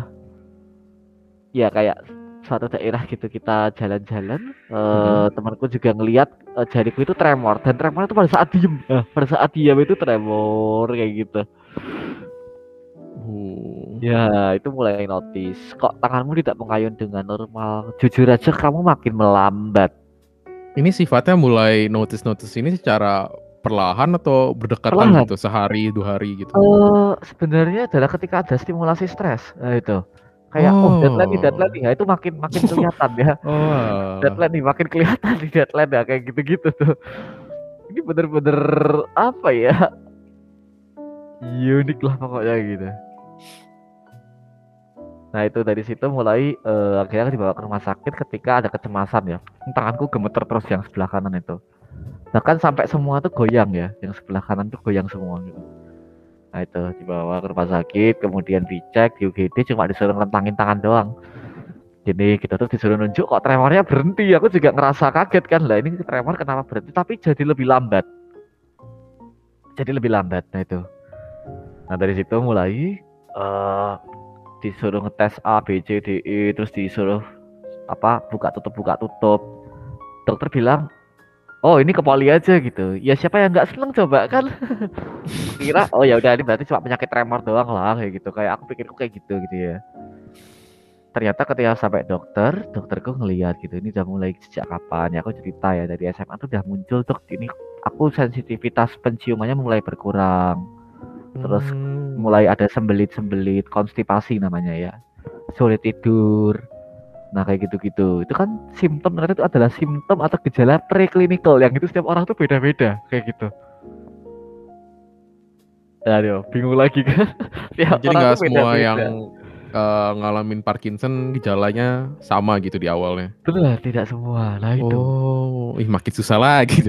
ya kayak suatu daerah gitu kita jalan-jalan. Eh temanku juga ngelihat eh, jariku itu tremor. Dan tremor itu pada saat diem. Nah, pada saat diam itu tremor kayak gitu Uh. Ya, itu mulai notice. Kok tanganmu tidak mengayun dengan normal? Jujur aja kamu makin melambat. ini sifatnya mulai notice notice ini secara perlahan atau berdekatan Perlahan. gitu sehari dua hari gitu Eh, sebenarnya adalah ketika ada stimulasi stres. Nah, itu. Kayak oh, Oh. deadline nih, deadline nih. Nah, itu makin makin kelihatan ya. oh Deadline nih, makin kelihatan di deadline ya kayak gitu-gitu tuh. Ini bener-bener apa ya? Unik lah pokoknya gitu. Nah itu dari situ mulai eh, akhirnya dibawa ke rumah sakit ketika ada kecemasan ya. Tanganku gemeter terus yang sebelah kanan itu. Bahkan sampai semua tuh goyang ya, yang sebelah kanan tuh goyang semua gitu. Nah itu dibawa ke rumah sakit, kemudian dicek di UGD cuma disuruh ngentangin tangan doang. Jadi kita tuh disuruh nunjuk kok tremornya berhenti. Aku juga ngerasa kaget kan lah ini tremor kenapa berhenti tapi jadi lebih lambat. Jadi lebih lambat nah itu. Nah dari situ mulai eh disuruh ngetes A, B, C, D, E, terus disuruh apa buka tutup buka tutup. Dokter bilang oh ini ke poli aja gitu. Ya siapa yang nggak seneng coba kan? Kira oh ya udah ini berarti cuma penyakit tremor doang lah kayak gitu. Kayak aku pikirku kayak gitu gitu ya. Ternyata ketika sampai dokter dokterku ngelihat gitu ini udah mulai sejak kapan ya? Aku cerita ya dari SMA tuh udah muncul dok ini aku sensitivitas penciumannya mulai berkurang terus Hmm. mulai ada sembelit-sembelit konstipasi namanya ya. Sulit tidur. Nah kayak gitu-gitu. Itu kan simptom ternyata itu adalah simptom atau gejala preklinikal yang itu setiap orang tuh beda-beda kayak gitu. Aduh, bingung lagi kan. Tiap Jadi nggak semua beda-beda. yang eh, ngalamin Parkinson gejalanya sama gitu di awalnya. benar tidak semua. Nah itu. Oh, ih makin susah lagi.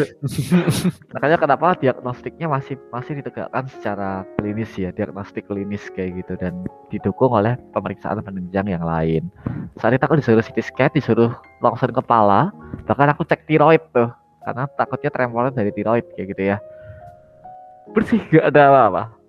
makanya kenapa diagnostiknya masih masih ditegakkan secara klinis ya diagnostik klinis kayak gitu dan didukung oleh pemeriksaan penunjang yang lain. Saat itu aku disuruh CT scan disuruh longsor kepala bahkan aku cek tiroid tuh karena takutnya tremornya dari tiroid kayak gitu ya. Bersih gak ada apa-apa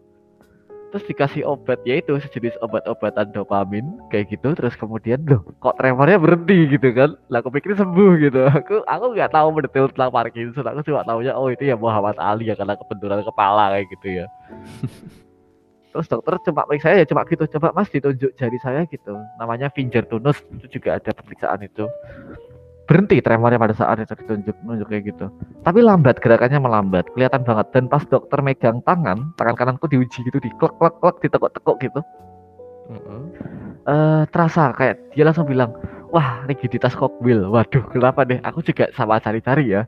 terus dikasih obat yaitu sejenis obat-obatan dopamin kayak gitu. Terus kemudian loh kok tremornya berhenti gitu kan? Lah aku pikir sembuh gitu. Aku aku nggak tahu mendetail tentang Parkinson. Aku cuma tahunya oh itu ya Muhammad Ali ya karena kebenturan kepala kayak gitu ya. Terus dokter cuma periksa ya cuma gitu. Coba mas ditunjuk jari saya gitu. Namanya finger tonus. Itu juga ada pemeriksaan itu berhenti tremornya pada saat itu ditunjuk nunjuk kayak gitu. Tapi lambat gerakannya melambat kelihatan banget. Dan pas dokter megang tangan tangan kananku diuji gitu di klek klek klek ditekuk-tekuk gitu. Heeh. eh terasa kayak dia langsung bilang wah rigiditas kokbil waduh kenapa deh? Aku juga sama cari-cari ya.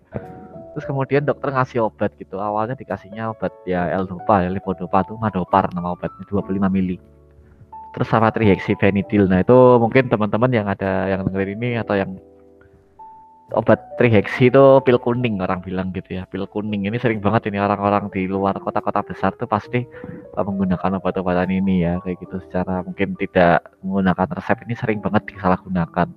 Terus kemudian dokter ngasih obat gitu. Awalnya dikasihnya obat ya L-Dopa ya levodopa tuh madopar nama obatnya 25 mili. Terus sama trihexyphenidyl nah itu mungkin teman-teman yang ada yang dengerin ini atau yang obat triheksi itu pil kuning orang bilang gitu ya. Pil kuning ini sering banget ini orang-orang di luar kota-kota besar tuh pasti uh, menggunakan obat-obatan ini ya kayak gitu. Secara mungkin tidak menggunakan resep ini sering banget disalahgunakan.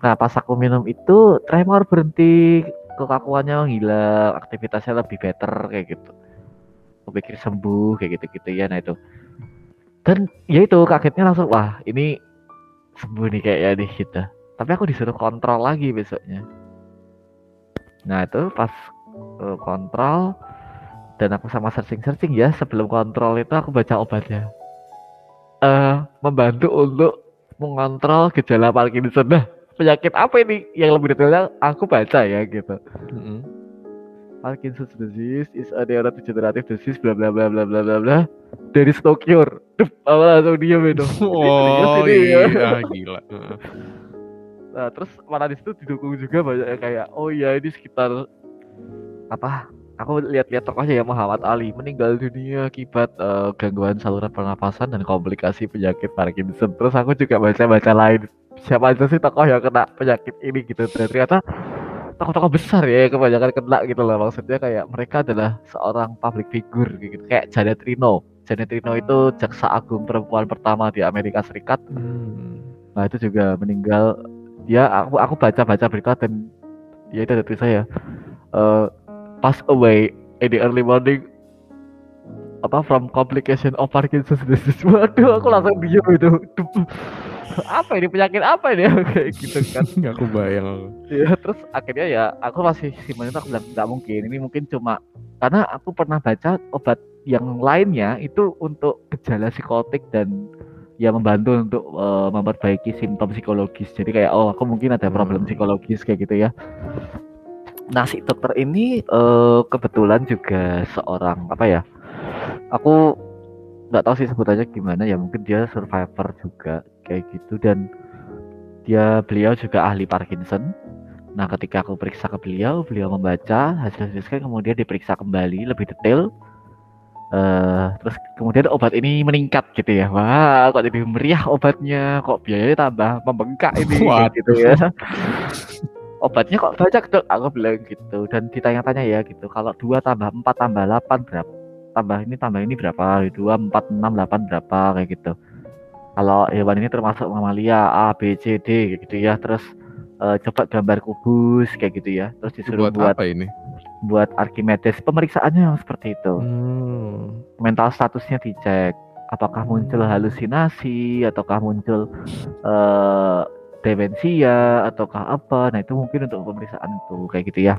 Nah pas aku minum itu tremor berhenti kekakuannya menghilang aktivitasnya lebih better kayak gitu. Aku pikir sembuh kayak gitu-gitu ya nah itu. Dan ya itu kagetnya langsung wah ini sembuh nih kayaknya nih gitu tapi aku disuruh kontrol lagi besoknya. Nah itu pas uh, kontrol dan aku sama searching-searching ya sebelum kontrol itu aku baca obatnya. Eh membantu untuk mengontrol gejala Parkinson. Nah penyakit apa ini? Yang lebih detailnya aku baca ya gitu. Heeh. Parkinson's disease is a neurodegenerative disease bla bla bla bla bla bla bla. Is no cure. Dup, aku langsung diem itu. Oh ya. iya gila. Nah, terus malah di situ didukung juga banyak yang kayak oh iya ini sekitar apa? Aku lihat-lihat tokohnya ya Muhammad Ali meninggal dunia akibat eh, gangguan saluran pernapasan dan komplikasi penyakit Parkinson. Terus aku juga baca-baca lain siapa aja sih tokoh yang kena penyakit ini gitu. Dan ternyata tokoh-tokoh besar ya yang kebanyakan kena gitu loh maksudnya kayak mereka adalah seorang public figure gitu kayak Janet Reno. Janet Reno itu jaksa agung perempuan pertama di Amerika Serikat Hmm. Nah itu juga meninggal. Dia aku aku baca baca berita dan ya itu tulis saya eh pass away in the early morning apa from complication of Parkinson's disease. Waduh aku langsung diem itu. Apa ini penyakit apa ini kayak gitu kan. Nggak aku bayang. Ya, terus akhirnya ya aku masih simpan itu aku bilang nggak mungkin ini mungkin cuma karena aku pernah baca obat yang lainnya itu untuk gejala psikotik dan ya membantu untuk eh, memperbaiki simptom psikologis. Jadi kayak oh aku mungkin ada problem Hmm. psikologis kayak gitu ya. Nah si dokter ini eh, kebetulan juga seorang apa ya aku nggak tahu sih sebutannya gimana ya mungkin dia survivor juga kayak gitu. Dan dia beliau juga ahli Parkinson. Nah ketika aku periksa ke beliau beliau membaca hasil hasil scan kemudian diperiksa kembali lebih detail eh terus kemudian obat ini meningkat gitu ya. Wah kok jadi meriah obatnya? Kok biayanya tambah membengkak ini? Waduh. gitu ya. Obatnya kok banyak dok? Aku bilang gitu. Dan ditanya-tanya ya gitu. Kalau dua tambah empat tambah delapan berapa? Tambah ini tambah ini berapa? Dua empat enam delapan berapa? Kayak gitu. Kalau hewan ini termasuk mamalia A B C D gitu ya. Terus eh, coba gambar kubus kayak gitu ya. Terus disuruh Buat, buat apa ini? Buat Archimedes pemeriksaannya yang seperti itu. Hmm. mental statusnya dicek apakah muncul halusinasi ataukah muncul eh, demensia ataukah apa. Nah itu mungkin untuk pemeriksaan itu kayak gitu ya.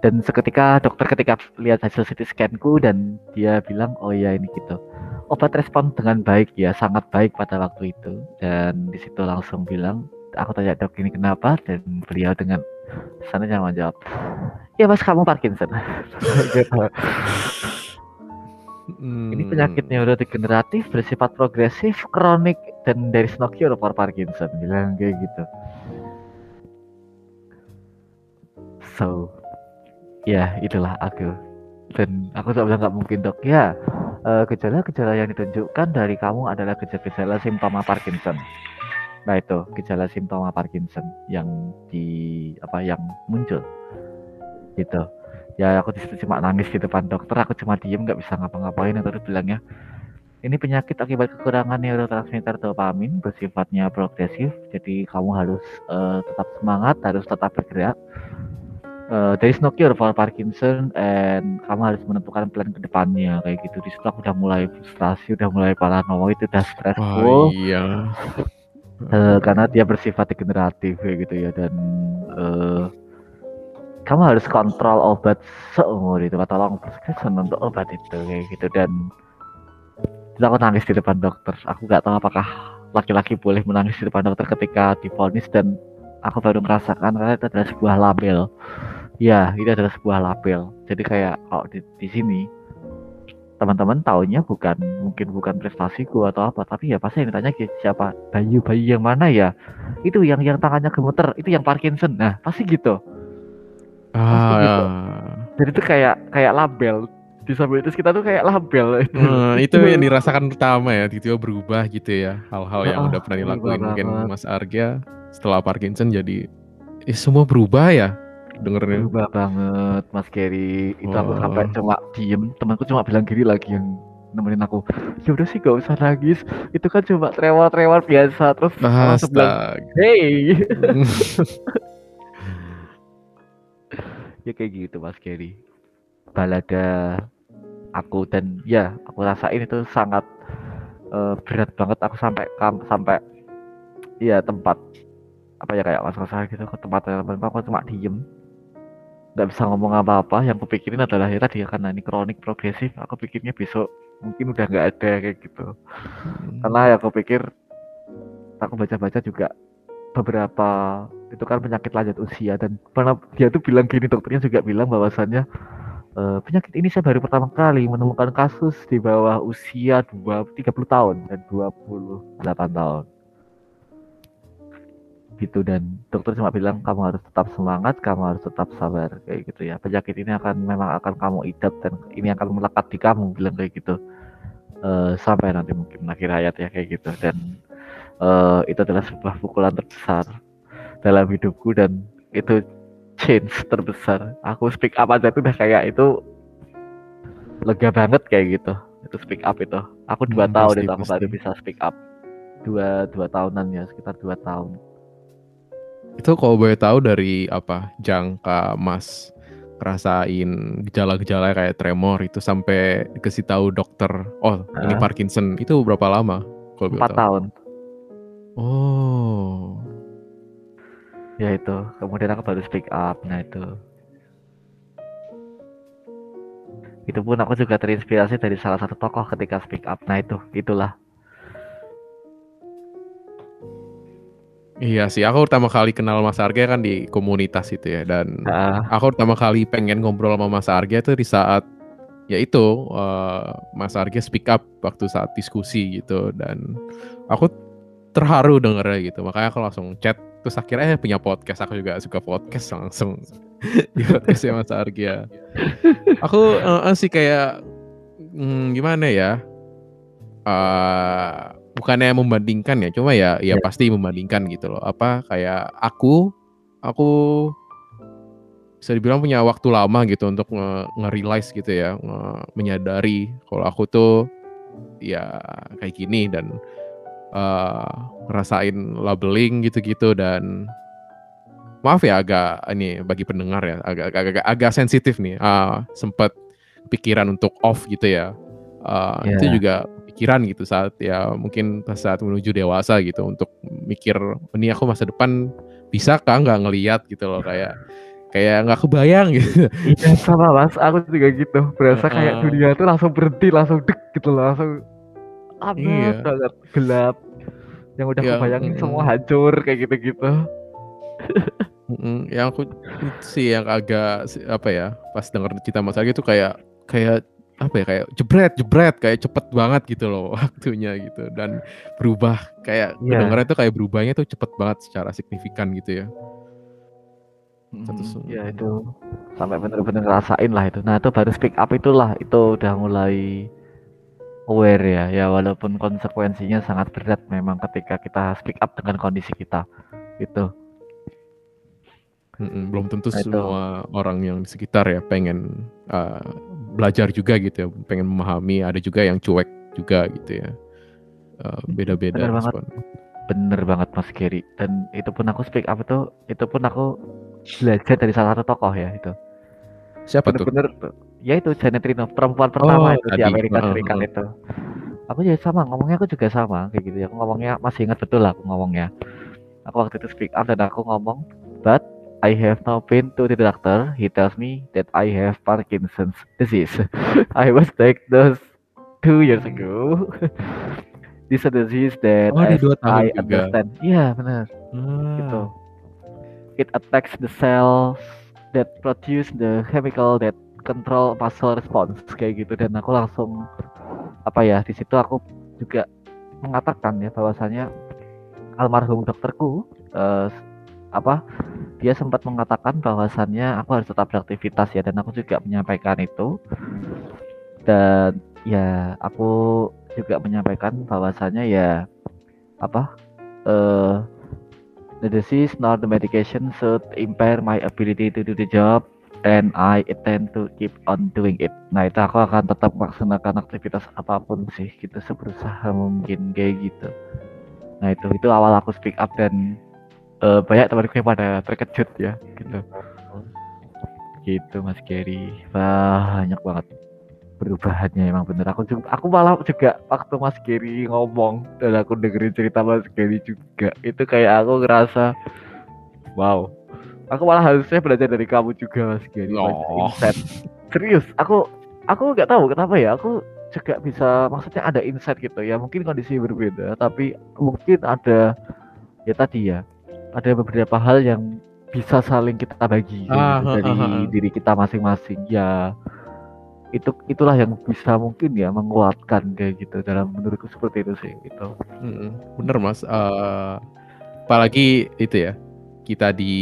Dan seketika dokter ketika lihat hasil CT scanku dan dia bilang oh ya ini gitu. Obat respon dengan baik ya sangat baik pada waktu itu. Dan di situ langsung bilang aku tanya dok ini kenapa? Dan beliau dengan sana jangan menjawab ya mas kamu Parkinson. Hmm. Ini penyakit neurodegeneratif bersifat progresif, kronik, dan is no cure for Parkinson. Bilang kayak gitu. So, ya itulah aku. Dan aku tak bilang nggak mungkin dok. Ya, eh, gejala-gejala yang ditunjukkan dari kamu adalah gejala-gejala simptoma Parkinson. Nah itu gejala simptoma Parkinson yang di apa yang muncul. Gitu. Ya aku di situ cuma nangis di depan dokter aku cuma diem nggak bisa ngapa-ngapain dokter bilangnya ini penyakit akibat kekurangan neurotransmitter dopamin bersifatnya progresif jadi kamu harus uh, tetap semangat harus tetap bergerak. Uh, there is no cure for Parkinson and kamu harus menentukan plan ke depannya. Kayak gitu. Di situ aku udah mulai frustrasi udah mulai paranoid itu udah stressful. Wah, iya. Uh, karena dia bersifat degeneratif gitu ya dan uh, kamu harus kontrol obat seumur itu atau long prescription untuk obat itu kayak gitu dan aku nangis di depan dokter. Aku nggak tahu apakah laki-laki boleh menangis di depan dokter ketika difonis dan aku baru merasakan karena itu adalah sebuah label. Ya itu adalah sebuah label. Jadi kayak kalau di, di sini teman-teman taunya bukan mungkin bukan prestasiku atau apa tapi ya pasti yang ditanya siapa? Bayu Bayu yang mana ya? Itu yang yang tangannya gemeter itu yang Parkinson. Nah pasti gitu. Ah, gitu. Jadi itu kayak kayak label. Disabilitas kita tuh kayak label. Hmm, itu yang dirasakan pertama ya, tiba-tiba berubah gitu ya. Hal-hal yang Heeh, udah pernah dilakuin mungkin banget. Mas Arga setelah Parkinson jadi eh, semua berubah ya dengernya. berubah banget Mas Gary. Itu aku Oh. sampai cuma diem. Temanku cuma bilang gini lagi yang nemenin aku. Ya udah sih gak usah nangis. Itu kan cuma tremor-tremor biasa terus bilang Astaga. hey. Ya kayak gitu Mas Gary. Balada aku dan ya aku rasain itu sangat eh, berat banget. Aku sampai kam sampai ya tempat apa ya kayak mas gitu ke tempat teman aku cuma diem nggak bisa ngomong apa-apa. Yang kupikirin adalah ya tadi karena ini kronik progresif. Aku pikirnya besok mungkin udah nggak ada kayak gitu. Karena ya aku pikir aku baca-baca juga beberapa itu kan penyakit lanjut usia. Dan pernah dia tuh bilang gini dokternya juga bilang bahwasannya "Eh, penyakit ini saya baru pertama kali menemukan kasus di bawah usia 2 30 tahun dan 28 tahun gitu. Dan dokter cuma bilang kamu harus tetap semangat kamu harus tetap sabar kayak gitu ya. Penyakit ini akan memang akan kamu idap dan ini akan melekat di kamu bilang kayak gitu. Eh, sampai nanti mungkin akhir hayat ya kayak gitu. Dan eh, itu adalah sebuah pukulan terbesar dalam hidupku dan itu change terbesar. Aku speak up aja tuh udah kayak itu lega banget kayak gitu. Itu speak up itu. Aku dua Hmm, tahun pasti, itu aku baru bisa speak up. Dua dua tahunan ya sekitar dua tahun Itu kalau boleh tahu dari apa jangka Mas ngerasain gejala-gejala kayak tremor itu sampai dikasih tahu dokter, oh ini Ah. Parkinson itu berapa lama? Kalau empat tahu? tahun Oh, ya itu kemudian aku baru speak up nah itu itu pun aku juga terinspirasi dari salah satu tokoh ketika speak up nah itu itulah iya sih. Aku pertama kali kenal Mas Arga kan di komunitas itu ya dan Ah, aku pertama kali pengen ngobrol sama Mas Arga itu di saat ya itu eh, Mas Arga speak up waktu saat diskusi gitu dan aku terharu dengernya gitu. Makanya aku langsung chat terus akhirnya eh punya podcast. Aku juga suka podcast langsung. Di podcastnya Mas Arga aku eh, sih kayak hmm, gimana ya? Eh bukannya membandingkan ya cuma ya ya Ya. pasti membandingkan gitu loh apa kayak aku aku bisa dibilang punya waktu lama gitu untuk nge- nge-realize gitu ya, nge- menyadari kalau aku tuh ya kayak gini dan eh, ngerasain labeling gitu-gitu dan maaf ya agak ini bagi pendengar ya agak agak agak, agak sensitif nih. Ah, sempat pikiran untuk off gitu ya. Eh, Ya. Itu juga pikiran gitu saat ya mungkin saat menuju dewasa gitu untuk mikir ini aku masa depan bisa kah nggak ngeliat gitu loh kayak kayak nggak kebayang gitu. Iya sama mas, aku juga gitu. Berasa kayak Heeh. dunia tuh langsung berhenti, langsung dek gitu loh, langsung abad Iya. banget gelap. Yang udah Yang- kebayangin mm-mm. semua hancur kayak gitu-gitu. Mm, yang aku itu sih yang agak apa ya pas denger cerita Mas Argi tuh kayak kayak apa ya kayak jebret jebret kayak cepet banget gitu loh waktunya gitu dan berubah kayak Iya. kedengarannya tuh kayak berubahnya tuh cepet banget secara signifikan gitu ya. Satu Mm, se- Ya itu sampai bener-bener ngerasain lah itu. Nah itu baru speak up itulah itu udah mulai aware ya. Ya walaupun konsekuensinya sangat berat memang ketika kita speak up dengan kondisi kita itu. Mm-mm, belum tentu Nah, itu. semua orang yang di sekitar ya pengen uh, belajar juga gitu ya, pengen memahami. Ada juga yang cuek juga gitu ya. Uh, beda-beda Bener banget. Bener banget Mas Gary. Dan itu pun aku speak up itu itu pun aku belajar dari salah satu tokoh ya itu. Siapa tuh? Bener-bener ya itu Janet Reno perempuan pertama Oh, itu di. Amerika Serikat heeh. itu. Aku juga sama ngomongnya aku juga sama kayak gitu ya. Aku ngomongnya masih ingat betul lah aku ngomongnya. Aku waktu itu speak up dan aku ngomong, but I have now been to the doctor. He tells me that I have Parkinson's disease. I was diagnosed two years ago. This is a disease that Oh, as I juga. understand. Iya benar Ah. gitu. It attacks the cells that produce the chemical that control muscle response kayak gitu dan aku langsung apa ya di situ aku juga mengatakan ya bahwasanya almarhum dokterku eh, apa dia sempat mengatakan bahwasannya aku harus tetap beraktivitas ya dan aku juga menyampaikan itu dan ya aku juga menyampaikan bahwasannya ya apa eh the disease nor the medication should impair my ability to do the job and I intend to keep on doing it. Nah itu aku akan tetap melaksanakan aktivitas apa pun sih gitu seberusaha mungkin kayak gitu. Nah itu itu awal aku speak up dan eh, banyak temanku yang pada terkejut ya gitu. Gitu Mas Gary. Banyak banget perubahannya emang bener. Aku juga aku malah juga waktu Mas Gary ngomong dan aku dengerin cerita Mas Gary juga itu kayak aku ngerasa wow. Aku malah harusnya belajar dari kamu juga Mas Gary. Oh. insight. Serius aku aku nggak tahu kenapa ya aku juga bisa maksudnya ada insight gitu ya. Mungkin kondisi berbeda tapi mungkin ada ya tadi ya ada beberapa hal yang bisa saling kita bagi kayak Ah, gitu, dari ha, ha. diri kita masing-masing. Ya itu itulah yang bisa mungkin ya menguatkan kayak gitu dalam menurutku seperti itu sih gitu. Mm-mm, bener mas. Eh, apalagi itu ya kita di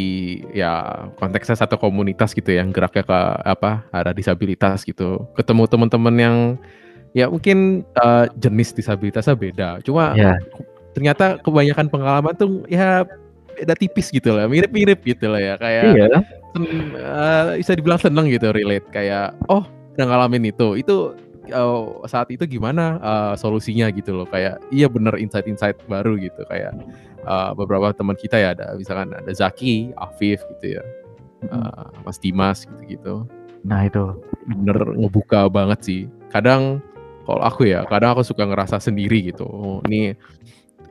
ya konteksnya satu komunitas gitu yang geraknya ke apa ada disabilitas gitu. Ketemu teman-teman yang ya mungkin eh, jenis disabilitasnya beda. Cuma ya. ternyata kebanyakan pengalaman tuh ya beda tipis gitu lah mirip-mirip gitu lah ya kayak iya. sen- eh, bisa dibilang seneng gitu relate kayak oh udah ngalamin itu. Itu eh, saat itu gimana eh, solusinya gitu loh kayak iya bener insight-insight baru gitu kayak eh, beberapa teman kita ya ada misalkan ada Zaki, Afif gitu ya, eh, Mas Dimas gitu-gitu. Nah itu. Bener ngebuka banget sih. Kadang kalau aku ya kadang aku suka ngerasa sendiri gitu oh, ini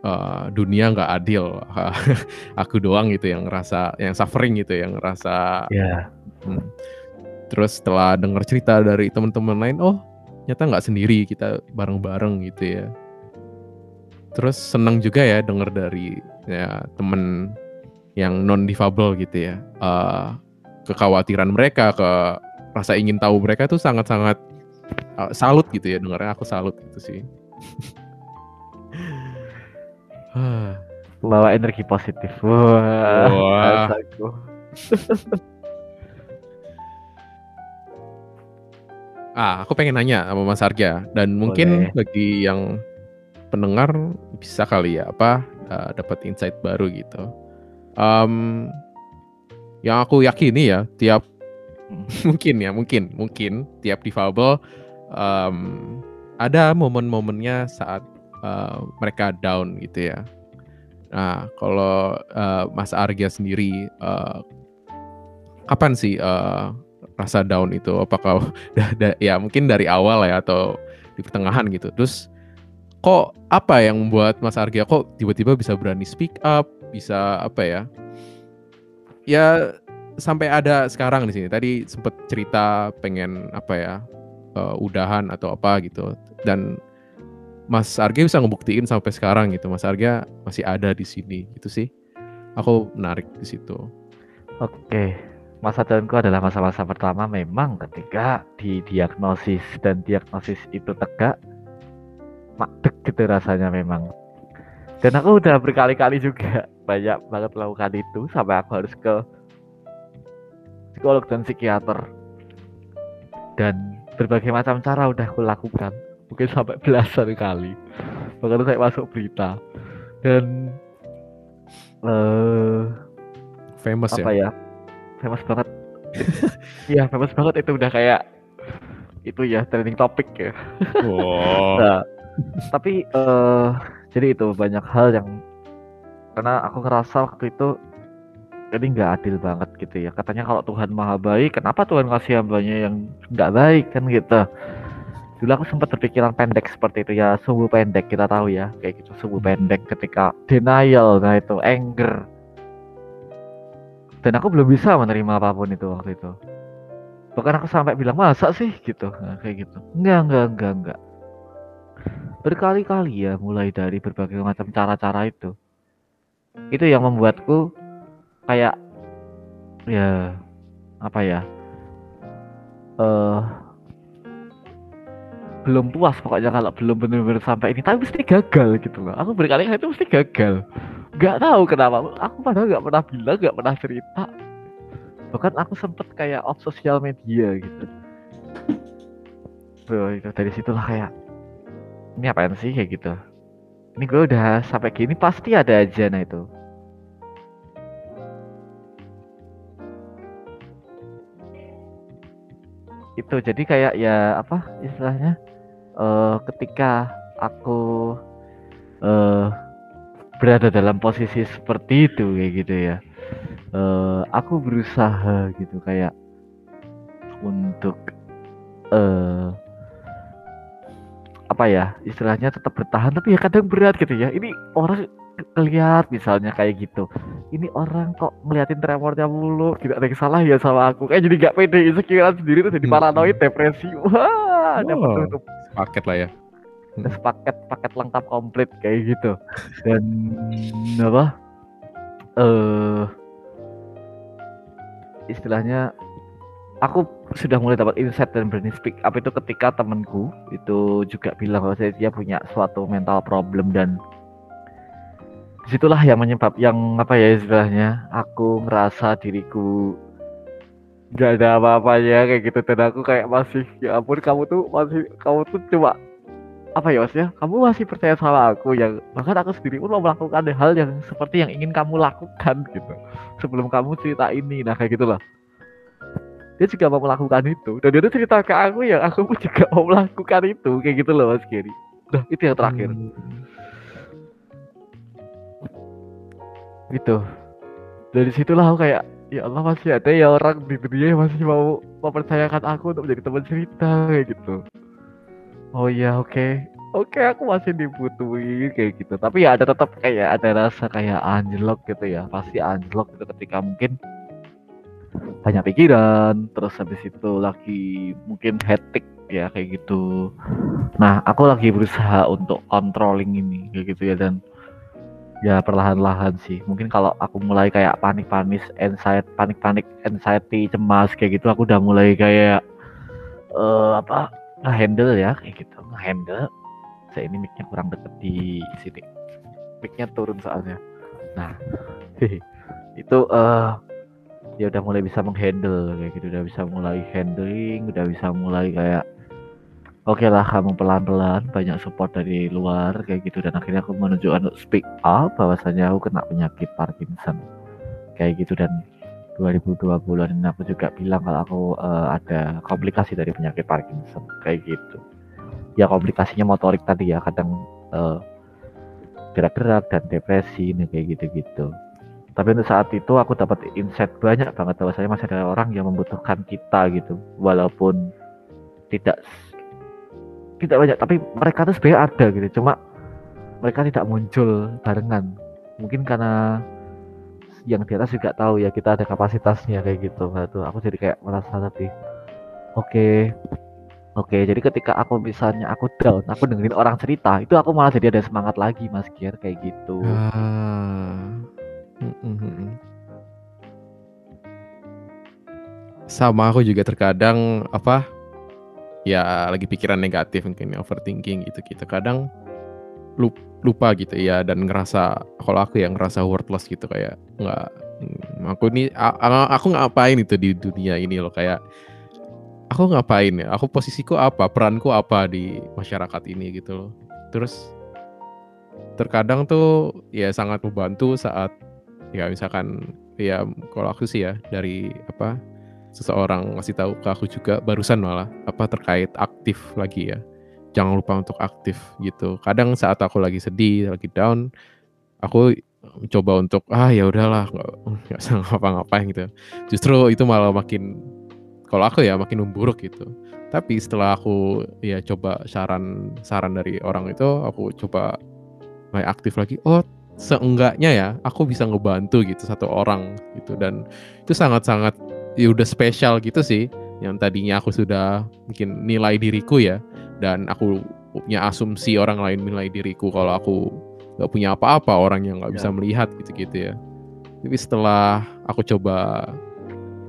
eh, dunia nggak adil aku doang gitu yang ngerasa yang suffering gitu yang ngerasa ya Hmm. Terus setelah dengar cerita dari teman-teman lain, oh ternyata nggak sendiri kita bareng-bareng gitu ya. Terus senang juga ya dengar dari ya temen yang non difabel gitu ya, Eh, kekhawatiran mereka, ke rasa ingin tahu mereka tuh sangat-sangat eh, salut gitu ya dengarnya aku salut gitu sih. Bawa energi positif wah Wah. Ah, aku pengen nanya sama Mas Arga dan mungkin Boleh. bagi yang pendengar bisa kali ya apa uh, dapat insight baru gitu. Em, yang aku yakini ya tiap mungkin ya mungkin mungkin tiap difabel em, ada momen-momennya saat uh, mereka down gitu ya. Nah kalau uh, Mas Arga sendiri uh, kapan sih uh, rasa down itu? Apakah da- da- ya mungkin dari awal ya atau di pertengahan gitu. Terus kok apa yang membuat Mas Argia kok tiba-tiba bisa berani speak up, bisa apa ya? Ya sampai ada sekarang di sini. Tadi sempet cerita pengen apa ya? Uh, udahan atau apa gitu. Dan Mas Argia bisa ngebuktiin sampai sekarang gitu. Mas Argia masih ada di sini gitu sih. Aku menarik di situ. Oke, masa tahunku adalah masa-masa pertama memang ketika didiagnosis dan diagnosis itu tegak makdek gitu rasanya memang dan aku udah berkali-kali juga banyak banget melakukan itu sampai aku harus ke psikolog dan psikiater dan berbagai macam cara udah aku lakukan mungkin sampai belasan kali. Bahkan saya masuk berita. Dan uh, famous apa ya, ya? Famous banget. Iya famous banget itu udah kayak itu ya trending topik ya. Wow. nah, tapi uh, jadi itu banyak hal yang karena aku ngerasa waktu itu ini nggak adil banget gitu ya. Katanya kalau Tuhan maha baik kenapa Tuhan kasih hambanya yang nggak baik kan gitu dulu aku sempat berpikiran pendek seperti itu ya sungguh pendek kita tahu ya. Kayak gitu sungguh pendek ketika denial nah itu anger. Dan aku belum bisa menerima apa pun itu waktu itu. Bahkan aku sampai bilang masa sih? Gitu. Nah, kayak gitu. Enggak enggak enggak enggak. Berkali-kali ya mulai dari berbagai macam cara-cara itu. Itu yang membuatku kayak ya apa ya eh uh, belum puas pokoknya kalau belum benar-benar sampai ini. Tapi mesti gagal gitu loh. Aku berkali-kali itu mesti gagal. Nggak tahu kenapa. Aku padahal nggak pernah bilang nggak pernah cerita. Bahkan aku sempet kayak off sosial media gitu. Bro, itu dari situlah kayak ini apaan sih? kayak gitu. Ini gue udah sampai gini pasti ada aja. Nah itu. Itu jadi kayak ya apa istilahnya uh, ketika aku uh, berada dalam posisi seperti itu kayak gitu ya. Uh, aku berusaha gitu kayak untuk uh, apa ya istilahnya tetap bertahan tapi ya kadang berat gitu ya. Ini orang lihat misalnya kayak gitu ini orang kok ngeliatin tremornya mulu tidak ada yang salah ya sama aku. Kayak jadi gak pede insecure sendiri tuh jadi hmm. paranoid depresi. Wah ada oh, tuh paket lah ya. Terus paket paket lengkap komplit kayak gitu. Dan apa? Uh, istilahnya aku sudah mulai dapat insight dan berani speak up itu ketika temanku itu juga bilang bahwa dia punya suatu mental problem dan di situlah yang menyebab yang apa ya istilahnya aku ngerasa diriku gak ada apa-apanya kayak gitu. Dan aku kayak masih ya ampun kamu tuh masih kamu tuh cuma apa ya maksudnya? Kamu masih percaya sama aku yang bahkan aku sendiri pun mau melakukan hal yang seperti yang ingin kamu lakukan gitu. Sebelum kamu cerita ini nah kayak gitulah. Dia juga mau melakukan itu. Dan dia tuh cerita ke aku ya aku pun juga mau melakukan itu kayak gitu loh mas Gary nah itu yang terakhir. Hmm. gitu. Dari situlah aku kayak ya Allah masih ada ya orang di dunia yang masih mau mempercayakan aku untuk menjadi teman cerita kayak gitu. Oh ya oke. Okay. oke okay, aku masih dibutuhin kayak gitu. Tapi ya ada tetap kayak ada rasa kayak anjlok gitu ya. Pasti anjlok gitu ketika mungkin banyak pikiran terus habis itu lagi mungkin hectic ya kayak gitu. Nah aku lagi berusaha untuk controlling ini kayak gitu ya dan ya perlahan-lahan sih. Mungkin kalau aku mulai kayak panik-panik anxiety panik-panik anxiety cemas kayak gitu aku udah mulai kayak uh, apa handle ya kayak gitu. Handle saya ini micnya kurang deket di sini. Micnya turun soalnya. Nah itu uh, ya udah mulai bisa menghandle kayak gitu. Udah bisa mulai handling udah bisa mulai kayak oke okay lah kamu pelan-pelan banyak support dari luar kayak gitu. Dan akhirnya aku menunjukkan untuk speak up bahwasanya aku kena penyakit Parkinson. Kayak gitu dan 2020 ini aku juga bilang kalau aku uh, ada komplikasi dari penyakit Parkinson. Kayak gitu. Ya komplikasinya motorik tadi ya kadang uh, gerak-gerak dan depresi nih kayak gitu-gitu. Tapi untuk saat itu aku dapat insight banyak banget bahwa saya masih ada orang yang membutuhkan kita gitu. Walaupun tidak tidak banyak tapi mereka tuh sebenarnya ada gitu. Cuma mereka tidak muncul barengan. Mungkin karena yang di atas juga tahu ya kita ada kapasitasnya kayak gitu. Nah, tuh aku jadi kayak merasa lebih oke oke. Jadi ketika aku misalnya aku down aku dengerin orang cerita itu aku malah jadi ada semangat lagi mas Kier kayak gitu. Ah. Sama aku juga terkadang apa ya lagi pikiran negatif mungkin overthinking gitu gitu. Kadang lup- lupa gitu ya dan ngerasa kalau aku yang ngerasa worthless gitu kayak nggak mm, aku a- aku ngapain itu di dunia ini loh kayak aku ngapain ya? Aku posisiku apa? Peranku apa di masyarakat ini gitu loh. Terus terkadang tuh ya sangat membantu saat ya misalkan ya kalau aku sih ya dari apa seseorang ngasih tahu ke aku juga barusan malah apa terkait aktif lagi ya. Jangan lupa untuk aktif gitu. Kadang saat aku lagi sedih lagi down aku coba untuk ah ya udahlah nggak usah ngapa-ngapain gitu. Justru itu malah makin kalau aku ya makin memburuk gitu. Tapi setelah aku ya coba saran saran dari orang itu aku coba mulai aktif lagi. Oh seenggaknya ya aku bisa ngebantu gitu satu orang gitu. Dan itu sangat-sangat ya udah spesial gitu sih yang tadinya aku sudah mungkin nilai diriku ya dan aku punya asumsi orang lain nilai diriku kalau aku nggak punya apa-apa orang yang nggak bisa Ya. melihat gitu-gitu ya tapi setelah aku coba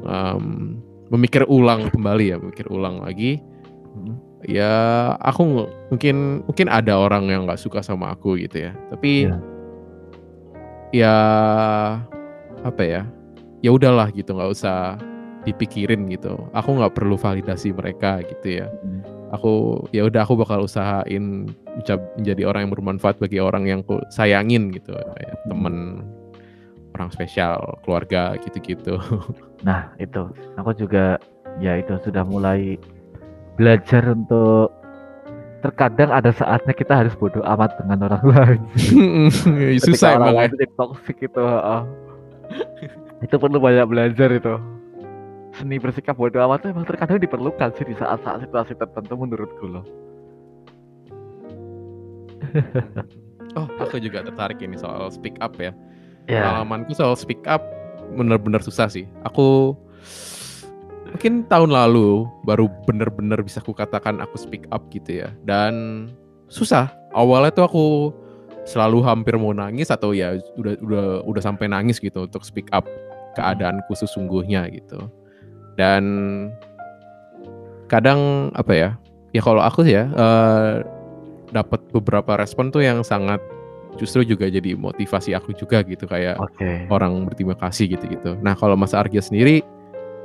em, memikir ulang kembali ya memikir ulang lagi Hmm. ya aku mungkin mungkin ada orang yang nggak suka sama aku gitu ya tapi Iya. ya apa ya ya udahlah gitu nggak usah dipikirin gitu aku nggak perlu validasi mereka gitu ya Hmm. aku ya udah aku bakal usahain menjadi orang yang bermanfaat bagi orang yang aku sayangin gitu Hmm. temen orang spesial keluarga gitu-gitu Nah, itu. Aku juga ya itu sudah mulai belajar untuk terkadang ada saatnya kita harus bodoh amat dengan orang lain. susah orang emang ya lain itu toxic itu, heeh. itu perlu banyak belajar itu. Seni bersikap bodoh amat itu emang terkadang diperlukan sih di saat-saat situasi tertentu menurutku loh. oh aku juga tertarik ini soal speak up ya Ya, pengalamanku soal speak up bener-bener susah sih. Aku mungkin tahun lalu baru bener-bener bisa aku katakan aku speak up gitu ya. Dan susah. Awalnya tuh aku selalu hampir mau nangis atau ya udah udah udah sampai nangis gitu untuk speak up keadaanku sesungguhnya gitu. Dan kadang apa ya? Ya kalau aku sih ya eh, dapat beberapa respon tuh yang sangat justru juga jadi motivasi aku juga gitu kayak oke. orang berterima kasih gitu-gitu. Nah kalau Mas Arga sendiri,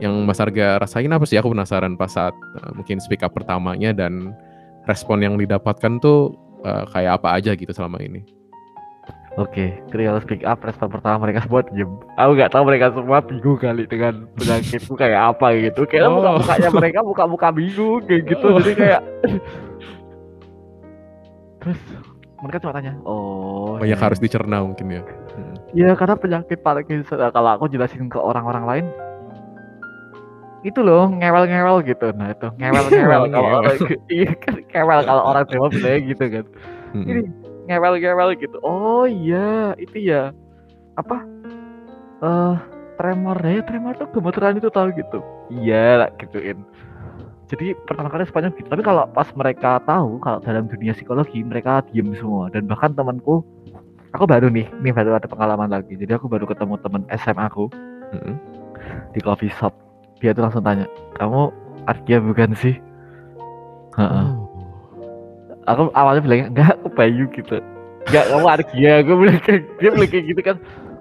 yang Mas Arga rasain apa sih? Aku penasaran pas saat uh, mungkin speak up pertamanya dan respon yang didapatkan tuh uh, kayak apa aja gitu selama ini. Oke, trial speak up respon pertama mereka semua diem. Aku nggak tahu mereka semua bingung kali dengan penyakitku kayak apa gitu. Kayak Oh. muka mukanya mereka muka-muka bingung kayak gitu. Oh. Jadi kayak terus mereka cuma tanya, oh Banyak iya. harus dicerna mungkin ya. Hmm. Iya karena penyakit Parkinson nah, kalau aku jelasin ke orang-orang lain itu loh ngewel-ngewel gitu. Nah itu ngewel-ngewel kalau orang iya kan ngewel kalau orang Jawa bilangnya gitu kan. Ini ngewel-ngewel gitu. Oh iya, itu ya. Apa? Eh tremor ya, tremor tuh gemeteran itu tahu gitu. Iya lah gituin. Jadi pertama kali sepanjang gitu. Tapi kalau pas mereka tahu kalau dalam dunia psikologi mereka diem semua dan bahkan temanku aku baru nih, nih baru ada pengalaman lagi. Jadi aku baru ketemu teman SMA aku di coffee shop. Dia tuh langsung tanya, "Kamu Arkia bukan sih?" Heeh Oh. Aku awalnya bilang enggak aku Bayu gitu. Enggak kamu Argia aku bilang kayak dia bilang kayak gitu kan.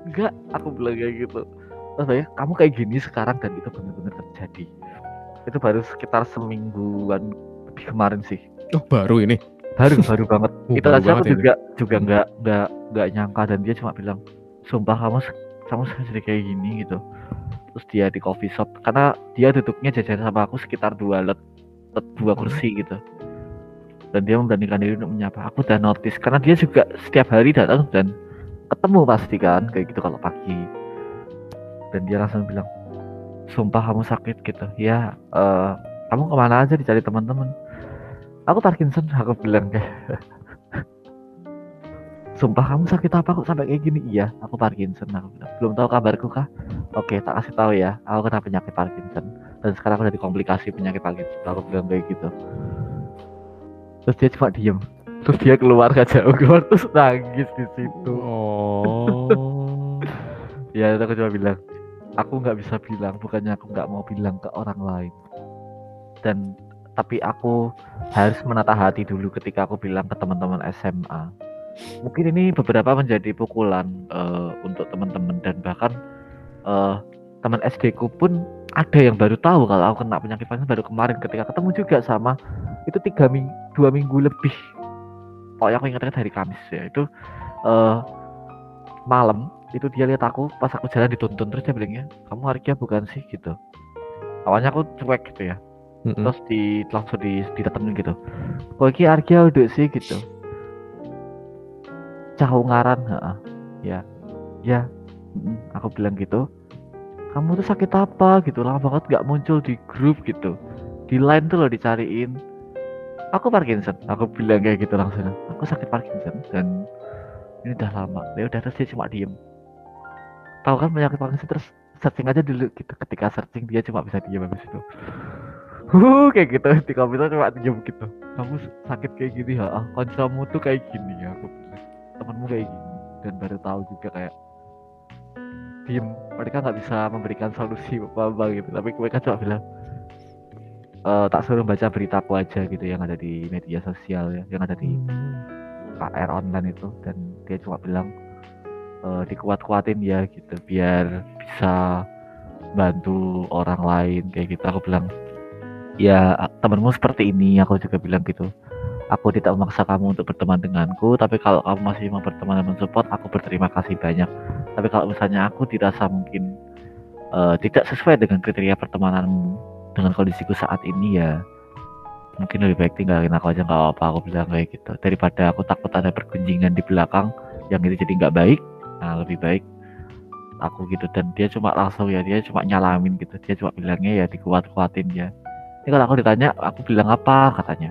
Enggak aku bilang kayak gitu. Terus saya kamu kayak gini sekarang dan itu benar-benar terjadi. Itu baru sekitar semingguan lebih kemarin sih. Oh baru ini. baru baru banget. Uh, itu baru aja aku banget ini. juga juga enggak enggak enggak nyangka dan dia cuma bilang sumpah kamu kamu jadi kayak gini gitu. Terus dia di coffee shop. Karena dia duduknya jajan sama aku sekitar dua let, let dua kursi gitu dan dia memberanikan diri untuk menyapa. Aku dan notice karena dia juga setiap hari datang dan ketemu pasti kan kayak gitu kalau pagi. Dan dia langsung bilang sumpah kamu sakit gitu. Ya eh, kamu ke mana aja dicari teman-teman? Aku Parkinson aku bilang kayak sumpah kamu sakit apa kok sampai kayak gini? Iya aku Parkinson aku bilang. Belum tahu kabarku kah? Oke tak kasih tahu ya aku kena penyakit Parkinson. Dan sekarang aku dari komplikasi penyakit Parkinson aku bilang kayak gitu terus dia cuma diem. Terus dia keluar gak jauh keluar terus nangis di situ. Oh. ya aku cuma bilang aku nggak bisa bilang bukannya aku nggak mau bilang ke orang lain. Dan tapi aku harus menata hati dulu ketika aku bilang ke teman-teman SMA mungkin ini beberapa menjadi pukulan eh, untuk teman-teman dan bahkan eh, teman SD ku pun ada yang baru tahu kalau aku kena penyakit Parkinson baru kemarin ketika ketemu juga sama itu tiga minggu dua minggu lebih. Pokoknya aku ingatnya dari Kamis ya itu eh malam itu dia lihat aku pas aku jalan dituntun terus dia bilangnya kamu Arkia bukan sih? gitu. Awalnya aku cuek gitu ya. Mm-mm. terus di langsung di didatengin gitu. Kok iki Arkia udah sih? gitu. Cahungaran heeh. Ya. Ya. Aku bilang gitu. Kamu tuh sakit apa? gitu. Lama banget nggak muncul di grup gitu. Di line tuh loh dicariin aku Parkinson. Aku bilang kayak gitu langsung. Aku sakit Parkinson dan ini udah lama. Ya udah terus dia cuma diem. Tahu kan penyakit Parkinson? Terus searching aja dulu gitu. Ketika searching dia cuma bisa diem habis itu. Huh kayak gitu. Di komputer cuma diem gitu. Kamu sakit kayak gini ya? Ah kancamu tuh kayak gini ya aku bilang. Temanmu kayak gini. Dan baru tahu juga kayak diem. Mereka nggak bisa memberikan solusi apa apa gitu. Tapi mereka cuma bilang "Eh, tak suruh baca beritaku aja gitu yang ada di media sosial ya yang ada di KR online itu. Dan dia cuma bilang "Eh, dikuat-kuatin ya gitu biar bisa bantu orang lain kayak gitu. Aku bilang ya temenmu seperti ini aku juga bilang gitu. Aku tidak memaksa kamu untuk berteman denganku tapi kalau kamu masih mau berteman dan mensupport aku berterima kasih banyak. Tapi kalau misalnya aku dirasa mungkin eh, tidak sesuai dengan kriteria pertemanan dengan kondisiku saat ini ya mungkin lebih baik tinggalin aku aja nggak apa-apa aku bilang kayak gitu. Daripada aku takut ada pergunjingan di belakang yang itu jadi nggak baik nah lebih baik aku gitu. Dan dia cuma langsung ya dia cuma nyalamin gitu. Dia cuma bilangnya ya dikuat-kuatin ya ini kalau aku ditanya aku bilang apa katanya.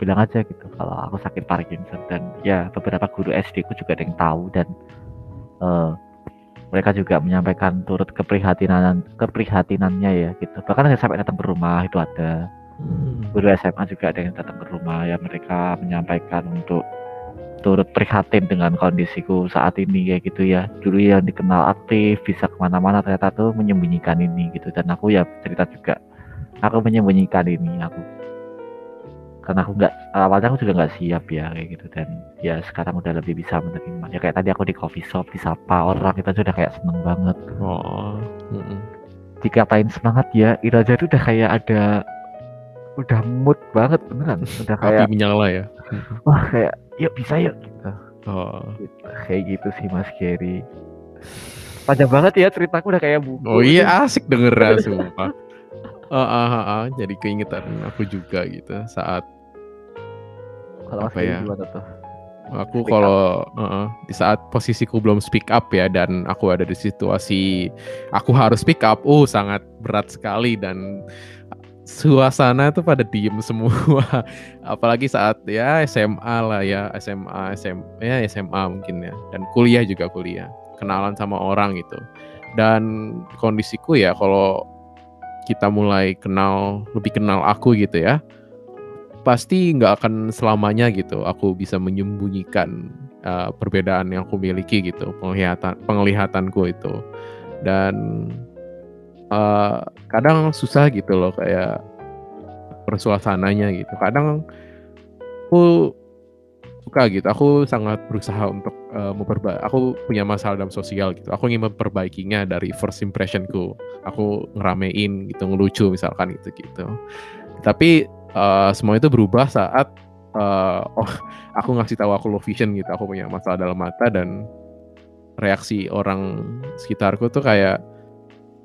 Bilang aja gitu kalau aku sakit Parkinson. Dan ya beberapa guru SD ku juga ada yang tahu dan eh, mereka juga menyampaikan turut keprihatinan keprihatinannya ya gitu. Bahkan sampai datang ke rumah itu ada. Guru SMA juga ada yang datang ke rumah ya mereka menyampaikan untuk turut prihatin dengan kondisiku saat ini kayak gitu ya. Dulu yang dikenal aktif bisa ke mana-mana ternyata tuh menyembunyikan ini gitu. Dan aku ya cerita juga aku menyembunyikan ini aku karena aku nggak awalnya aku juga nggak siap ya kayak gitu dan ya sekarang udah lebih bisa menerima ya kayak tadi aku di coffee shop disapa orang kita tuh udah kayak seneng banget Oh. Mm-mm. dikatain semangat ya itu aja tuh udah kayak ada udah mood banget beneran udah kayak Api menyala ya. wah kayak yuk bisa yuk gitu Oh. Gitu. kayak gitu sih Mas Gary panjang banget ya ceritaku udah kayak buku Oh iya asik denger sumpah. Ah, ah, ah, ah. jadi keingetan aku juga gitu saat kalau apa ya? gimana tuh aku Speak kalau uh-uh, di saat posisiku belum speak up ya dan aku ada di situasi aku harus speak up, oh sangat berat sekali dan suasana tuh pada diem semua. Apalagi saat ya SMA lah ya, SMA, SM, ya SMA mungkin ya dan kuliah juga kuliah, kenalan sama orang gitu. Dan kondisiku ya kalau kita mulai kenal lebih kenal aku gitu ya pasti nggak akan selamanya gitu aku bisa menyembunyikan uh, perbedaan yang aku miliki gitu penglihatan penglihatanku itu. Dan uh, kadang susah gitu loh kayak persuasananya gitu. Kadang aku suka gitu aku sangat berusaha untuk uh, memperbaiki aku punya masalah dalam sosial gitu. Aku ingin memperbaikinya dari first impressionku. Aku ngeramein gitu ngelucu misalkan gitu gitu tapi uh, semua itu berubah saat uh, oh aku ngasih tahu aku low vision gitu aku punya masalah dalam mata dan reaksi orang sekitarku tuh kayak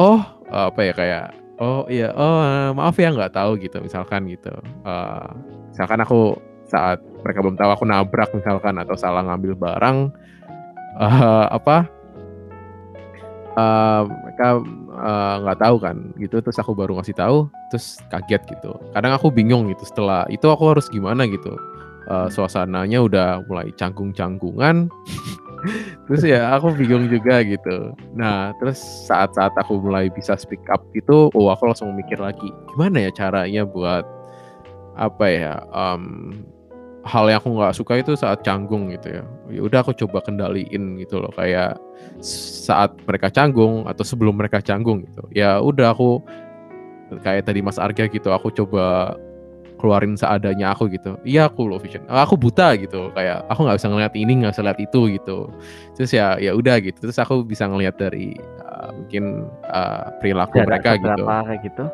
oh apa ya kayak oh iya oh uh, maaf ya nggak tahu gitu misalkan gitu. Uh, misalkan aku saat mereka belum tahu aku nabrak misalkan atau salah ngambil barang uh, apa uh, mereka uh, nggak tahu kan gitu. Terus aku baru ngasih tahu terus kaget gitu. Kadang aku bingung gitu setelah itu aku harus gimana gitu. Uh, suasananya udah mulai canggung-canggungan. Terus ya aku bingung juga gitu. Nah terus saat-saat aku mulai bisa speak up itu oh aku langsung mikir lagi gimana ya caranya buat apa ya um, hal yang aku nggak suka itu saat canggung gitu ya. Ya udah aku coba kendaliin gitu loh kayak saat mereka canggung atau sebelum mereka canggung gitu. Ya udah aku kayak tadi Mas Arga gitu aku coba keluarin seadanya aku gitu. Iya aku low vision. Aku buta gitu kayak aku nggak bisa ngeliat ini nggak bisa lihat itu gitu. Terus ya ya udah gitu. Terus aku bisa ngeliat dari uh, mungkin uh, perilaku Jarak mereka gitu. kayak gitu.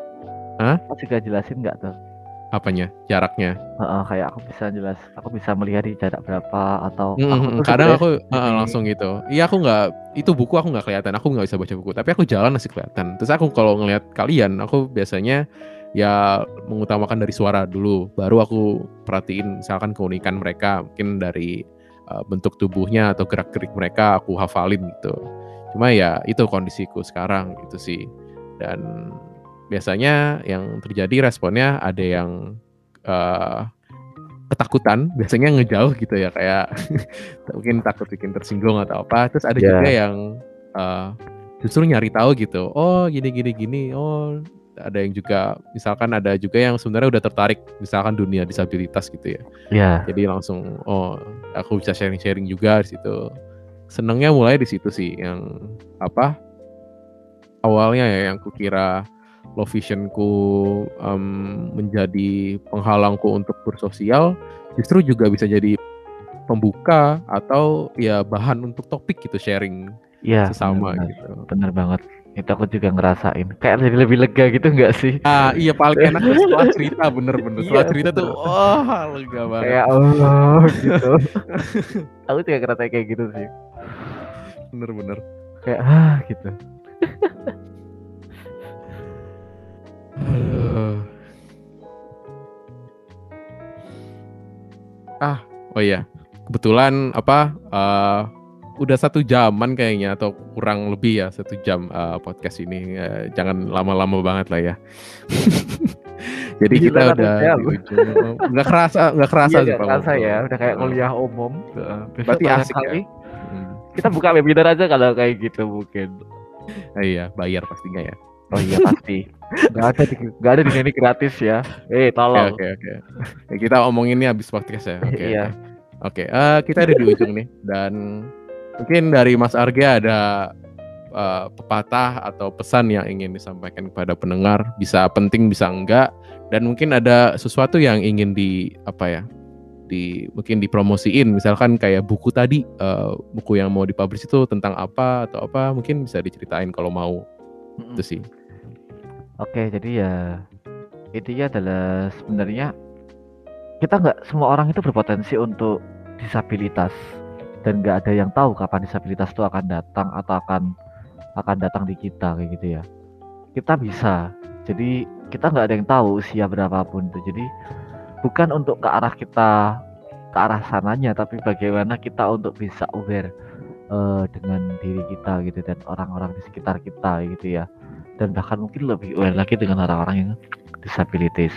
Hah? Kau juga jelasin nggak tuh apanya jaraknya Heeh, kayak aku bisa jelas aku bisa melihat di jarak berapa atau Mm, aku mm, tuh kadang aku uh, langsung gitu. Iya aku nggak itu buku aku nggak kelihatan. Aku nggak bisa baca buku. Tapi aku jalan masih kelihatan. Terus aku kalau ngelihat kalian, aku biasanya ya mengutamakan dari suara dulu. Baru aku perhatiin misalkan keunikan mereka, mungkin dari uh, bentuk tubuhnya atau gerak-gerik mereka aku hafalin gitu. Cuma ya itu kondisiku sekarang gitu sih. Dan biasanya yang terjadi responnya ada yang uh, ketakutan biasanya ngejauh gitu ya kayak mungkin takut bikin tersinggung atau apa. Terus ada Ya. juga yang uh, justru nyari tahu gitu oh gini gini gini oh ada yang juga misalkan ada juga yang sebenarnya udah tertarik misalkan dunia disabilitas gitu ya. Ya. Jadi langsung oh aku bisa sharing sharing juga di situ. Senengnya mulai di situ sih yang apa awalnya ya yang kukira low visionku em, menjadi penghalangku untuk bersosial justru juga bisa jadi pembuka atau ya bahan untuk topik gitu sharing ya sesama benar, gitu. Bener banget. Itu aku juga ngerasain. Kayak jadi lebih lega gitu nggak sih? Ah iya paling enak tuh setelah cerita bener-bener setelah Iya, cerita tuh bener. wah lega banget. Kayak oh gitu. Aku juga ngerasa kayak gitu sih. Bener-bener kayak ah gitu Aduh. ah, oh iya, kebetulan apa? eh, udah satu jaman kayaknya atau kurang lebih ya satu jam eh, podcast ini. Eh, jangan lama-lama banget lah ya. Jadi Gila, kita udah jam. di ujung. Nggak kerasa, nggak kerasa iya sih kerasa ya udah kayak kuliah umum Heeh. Besok Berarti asik ya? kali Hmm. kita buka webinar aja kalau kayak gitu mungkin Ah, iya, bayar pastinya ya. Oh iya pasti nggak ada di nggak ada di sini gratis ya eh Oke, tolong oke, oke. Ya, kita omonginnya habis podcast ya. Oke. Iya. Oke, eh, kita ada di ujung nih dan mungkin dari Mas Arga ada eh, pepatah atau pesan yang ingin disampaikan kepada pendengar, bisa penting bisa enggak dan mungkin ada sesuatu yang ingin di apa ya? di mungkin dipromosiin misalkan kayak buku tadi eh, buku yang mau dipublish itu tentang apa atau apa mungkin bisa diceritain kalau mau Mm-mm. itu sih Oke, jadi ya intinya adalah sebenarnya kita nggak semua orang itu berpotensi untuk disabilitas dan nggak ada yang tahu kapan disabilitas itu akan datang atau akan akan datang di kita kayak gitu ya. Kita bisa, jadi kita nggak ada yang tahu usia berapapun itu. Jadi bukan untuk ke arah kita ke arah sananya, tapi bagaimana kita untuk bisa aware eh, dengan diri kita gitu dan orang-orang di sekitar kita gitu ya dan bahkan mungkin lebih aware lagi dengan orang-orang yang disabilitas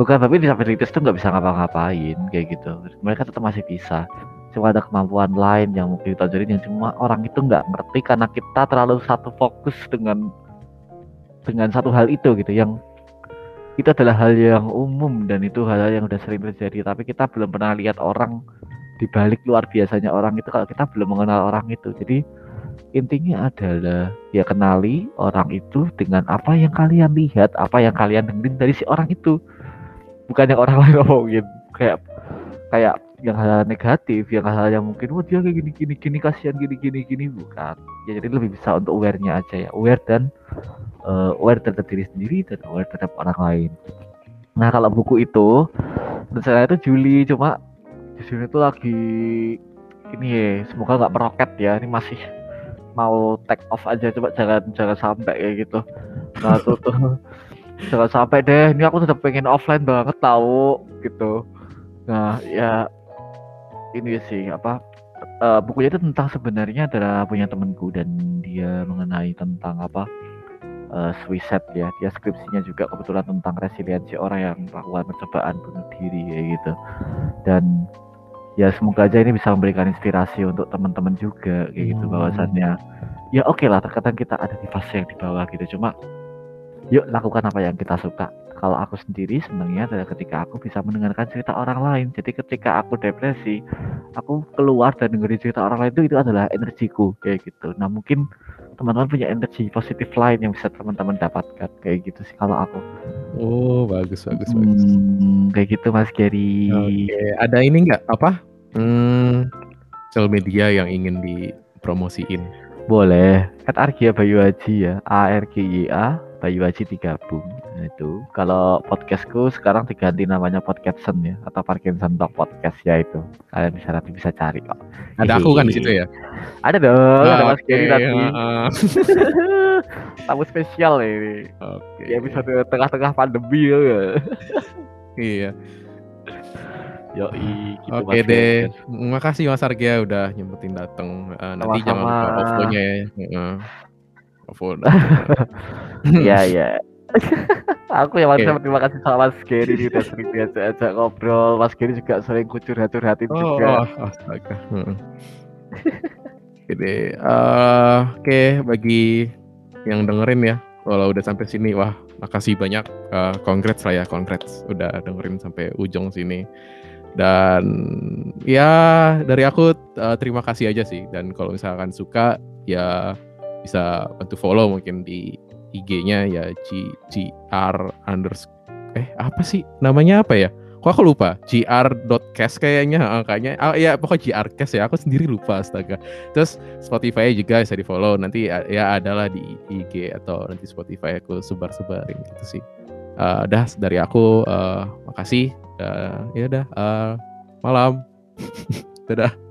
bukan tapi disabilitas itu nggak bisa ngapa-ngapain kayak gitu. Mereka tetap masih bisa. Cuma ada kemampuan lain yang mungkin ditonjolin yang cuma orang itu nggak ngerti karena kita terlalu satu fokus dengan dengan satu hal itu gitu. Yang itu adalah hal yang umum dan itu hal, -hal yang udah sering terjadi. Tapi kita belum pernah lihat orang di balik luar biasanya orang itu kalau kita belum mengenal orang itu. Jadi intinya adalah ya kenali orang itu dengan apa yang kalian lihat, apa yang kalian dengerin dari si orang itu. Bukan yang orang lain ngomongin kayak kayak yang hal, negatif, yang hal, yang mungkin wah dia kayak gini gini gini kasihan gini gini gini bukan. Ya jadi lebih bisa untuk aware-nya aja ya, aware dan eh, aware terhadap diri sendiri dan aware terhadap orang lain. Nah kalau buku itu rencana itu Juli cuma di sini tuh lagi ini ya semoga nggak meroket ya ini masih mau take off aja coba jangan jangan sampai kayak gitu. Nah tuh tuh. Jangan sampai deh ini aku tetap pengen offline banget tahu gitu. Nah ya ini sih apa eh, bukunya itu tentang sebenarnya adalah punya temanku dan dia mengenai tentang apa eh, suicide ya. Dia skripsinya juga kebetulan tentang resiliensi orang yang melakukan percobaan bunuh diri kayak gitu. Dan ya semoga aja ini bisa memberikan inspirasi untuk teman-teman juga kayak gitu Hmm. bahwasannya. Ya oke lah terkadang kita ada di fase yang di bawah gitu. Cuma yuk lakukan apa yang kita suka kalau aku sendiri senangnya adalah ketika aku bisa mendengarkan cerita orang lain jadi ketika aku depresi aku keluar dan dengerin cerita orang lain itu itu adalah energiku kayak gitu nah mungkin teman-teman punya energi positif lain yang bisa teman-teman dapatkan kayak gitu sih kalau aku Oh, bagus, bagus, bagus. Hmm, kayak gitu Mas Gary Oke, ada ini nggak apa? Hmm, sosial media yang ingin dipromosiin. Boleh. At Argia Bayu Haji ya. A R G Y A Bayu Haji digabung. Nah, itu. Kalau podcastku sekarang diganti namanya Podcastson ya atau Parkinson Talk Podcast ya itu. Kalian bisa nanti bisa cari kok. Ada aku kan di situ ya. Ada dong, ada Mas Oke, Gary tadi. heeh. Tamu spesial ini. Oke. Di episode tengah-tengah pandemi ya. Iya. Yoi, gitu Oke Mas deh. Gary. Makasih Mas Argia udah nyempetin dateng. Eh, nanti jangan lupa OVO-nya ya. Heeh. OVO. Iya, iya. Aku yang harusnya terima kasih sama Mas Gary ini udah sering diajak-ajak ngobrol. Mas Gary juga sering curhat-curhatin Oh, juga. oh, astaga. Heeh. Oke deh. Eh, Oke, bagi yang dengerin ya, kalau udah sampai sini, wah, makasih banyak. Eh, congrats lah ya, congrats udah dengerin sampai ujung sini. Dan ya dari aku eh, terima kasih aja sih. Dan kalau misalkan suka, ya bisa bantu follow mungkin di IG-nya ya G GR underscore eh apa sih namanya apa ya? Kok aku lupa? gr.cast kayaknya ah, kayaknya ah, ya pokoknya grcast ya aku sendiri lupa astaga. Terus Spotify juga bisa di follow nanti ah, ya adalah di IG atau nanti Spotify aku sebar-sebarin gitu sih. Eh, dah dari aku eh, makasih. Eh, ya udah eh, malam. Dadah.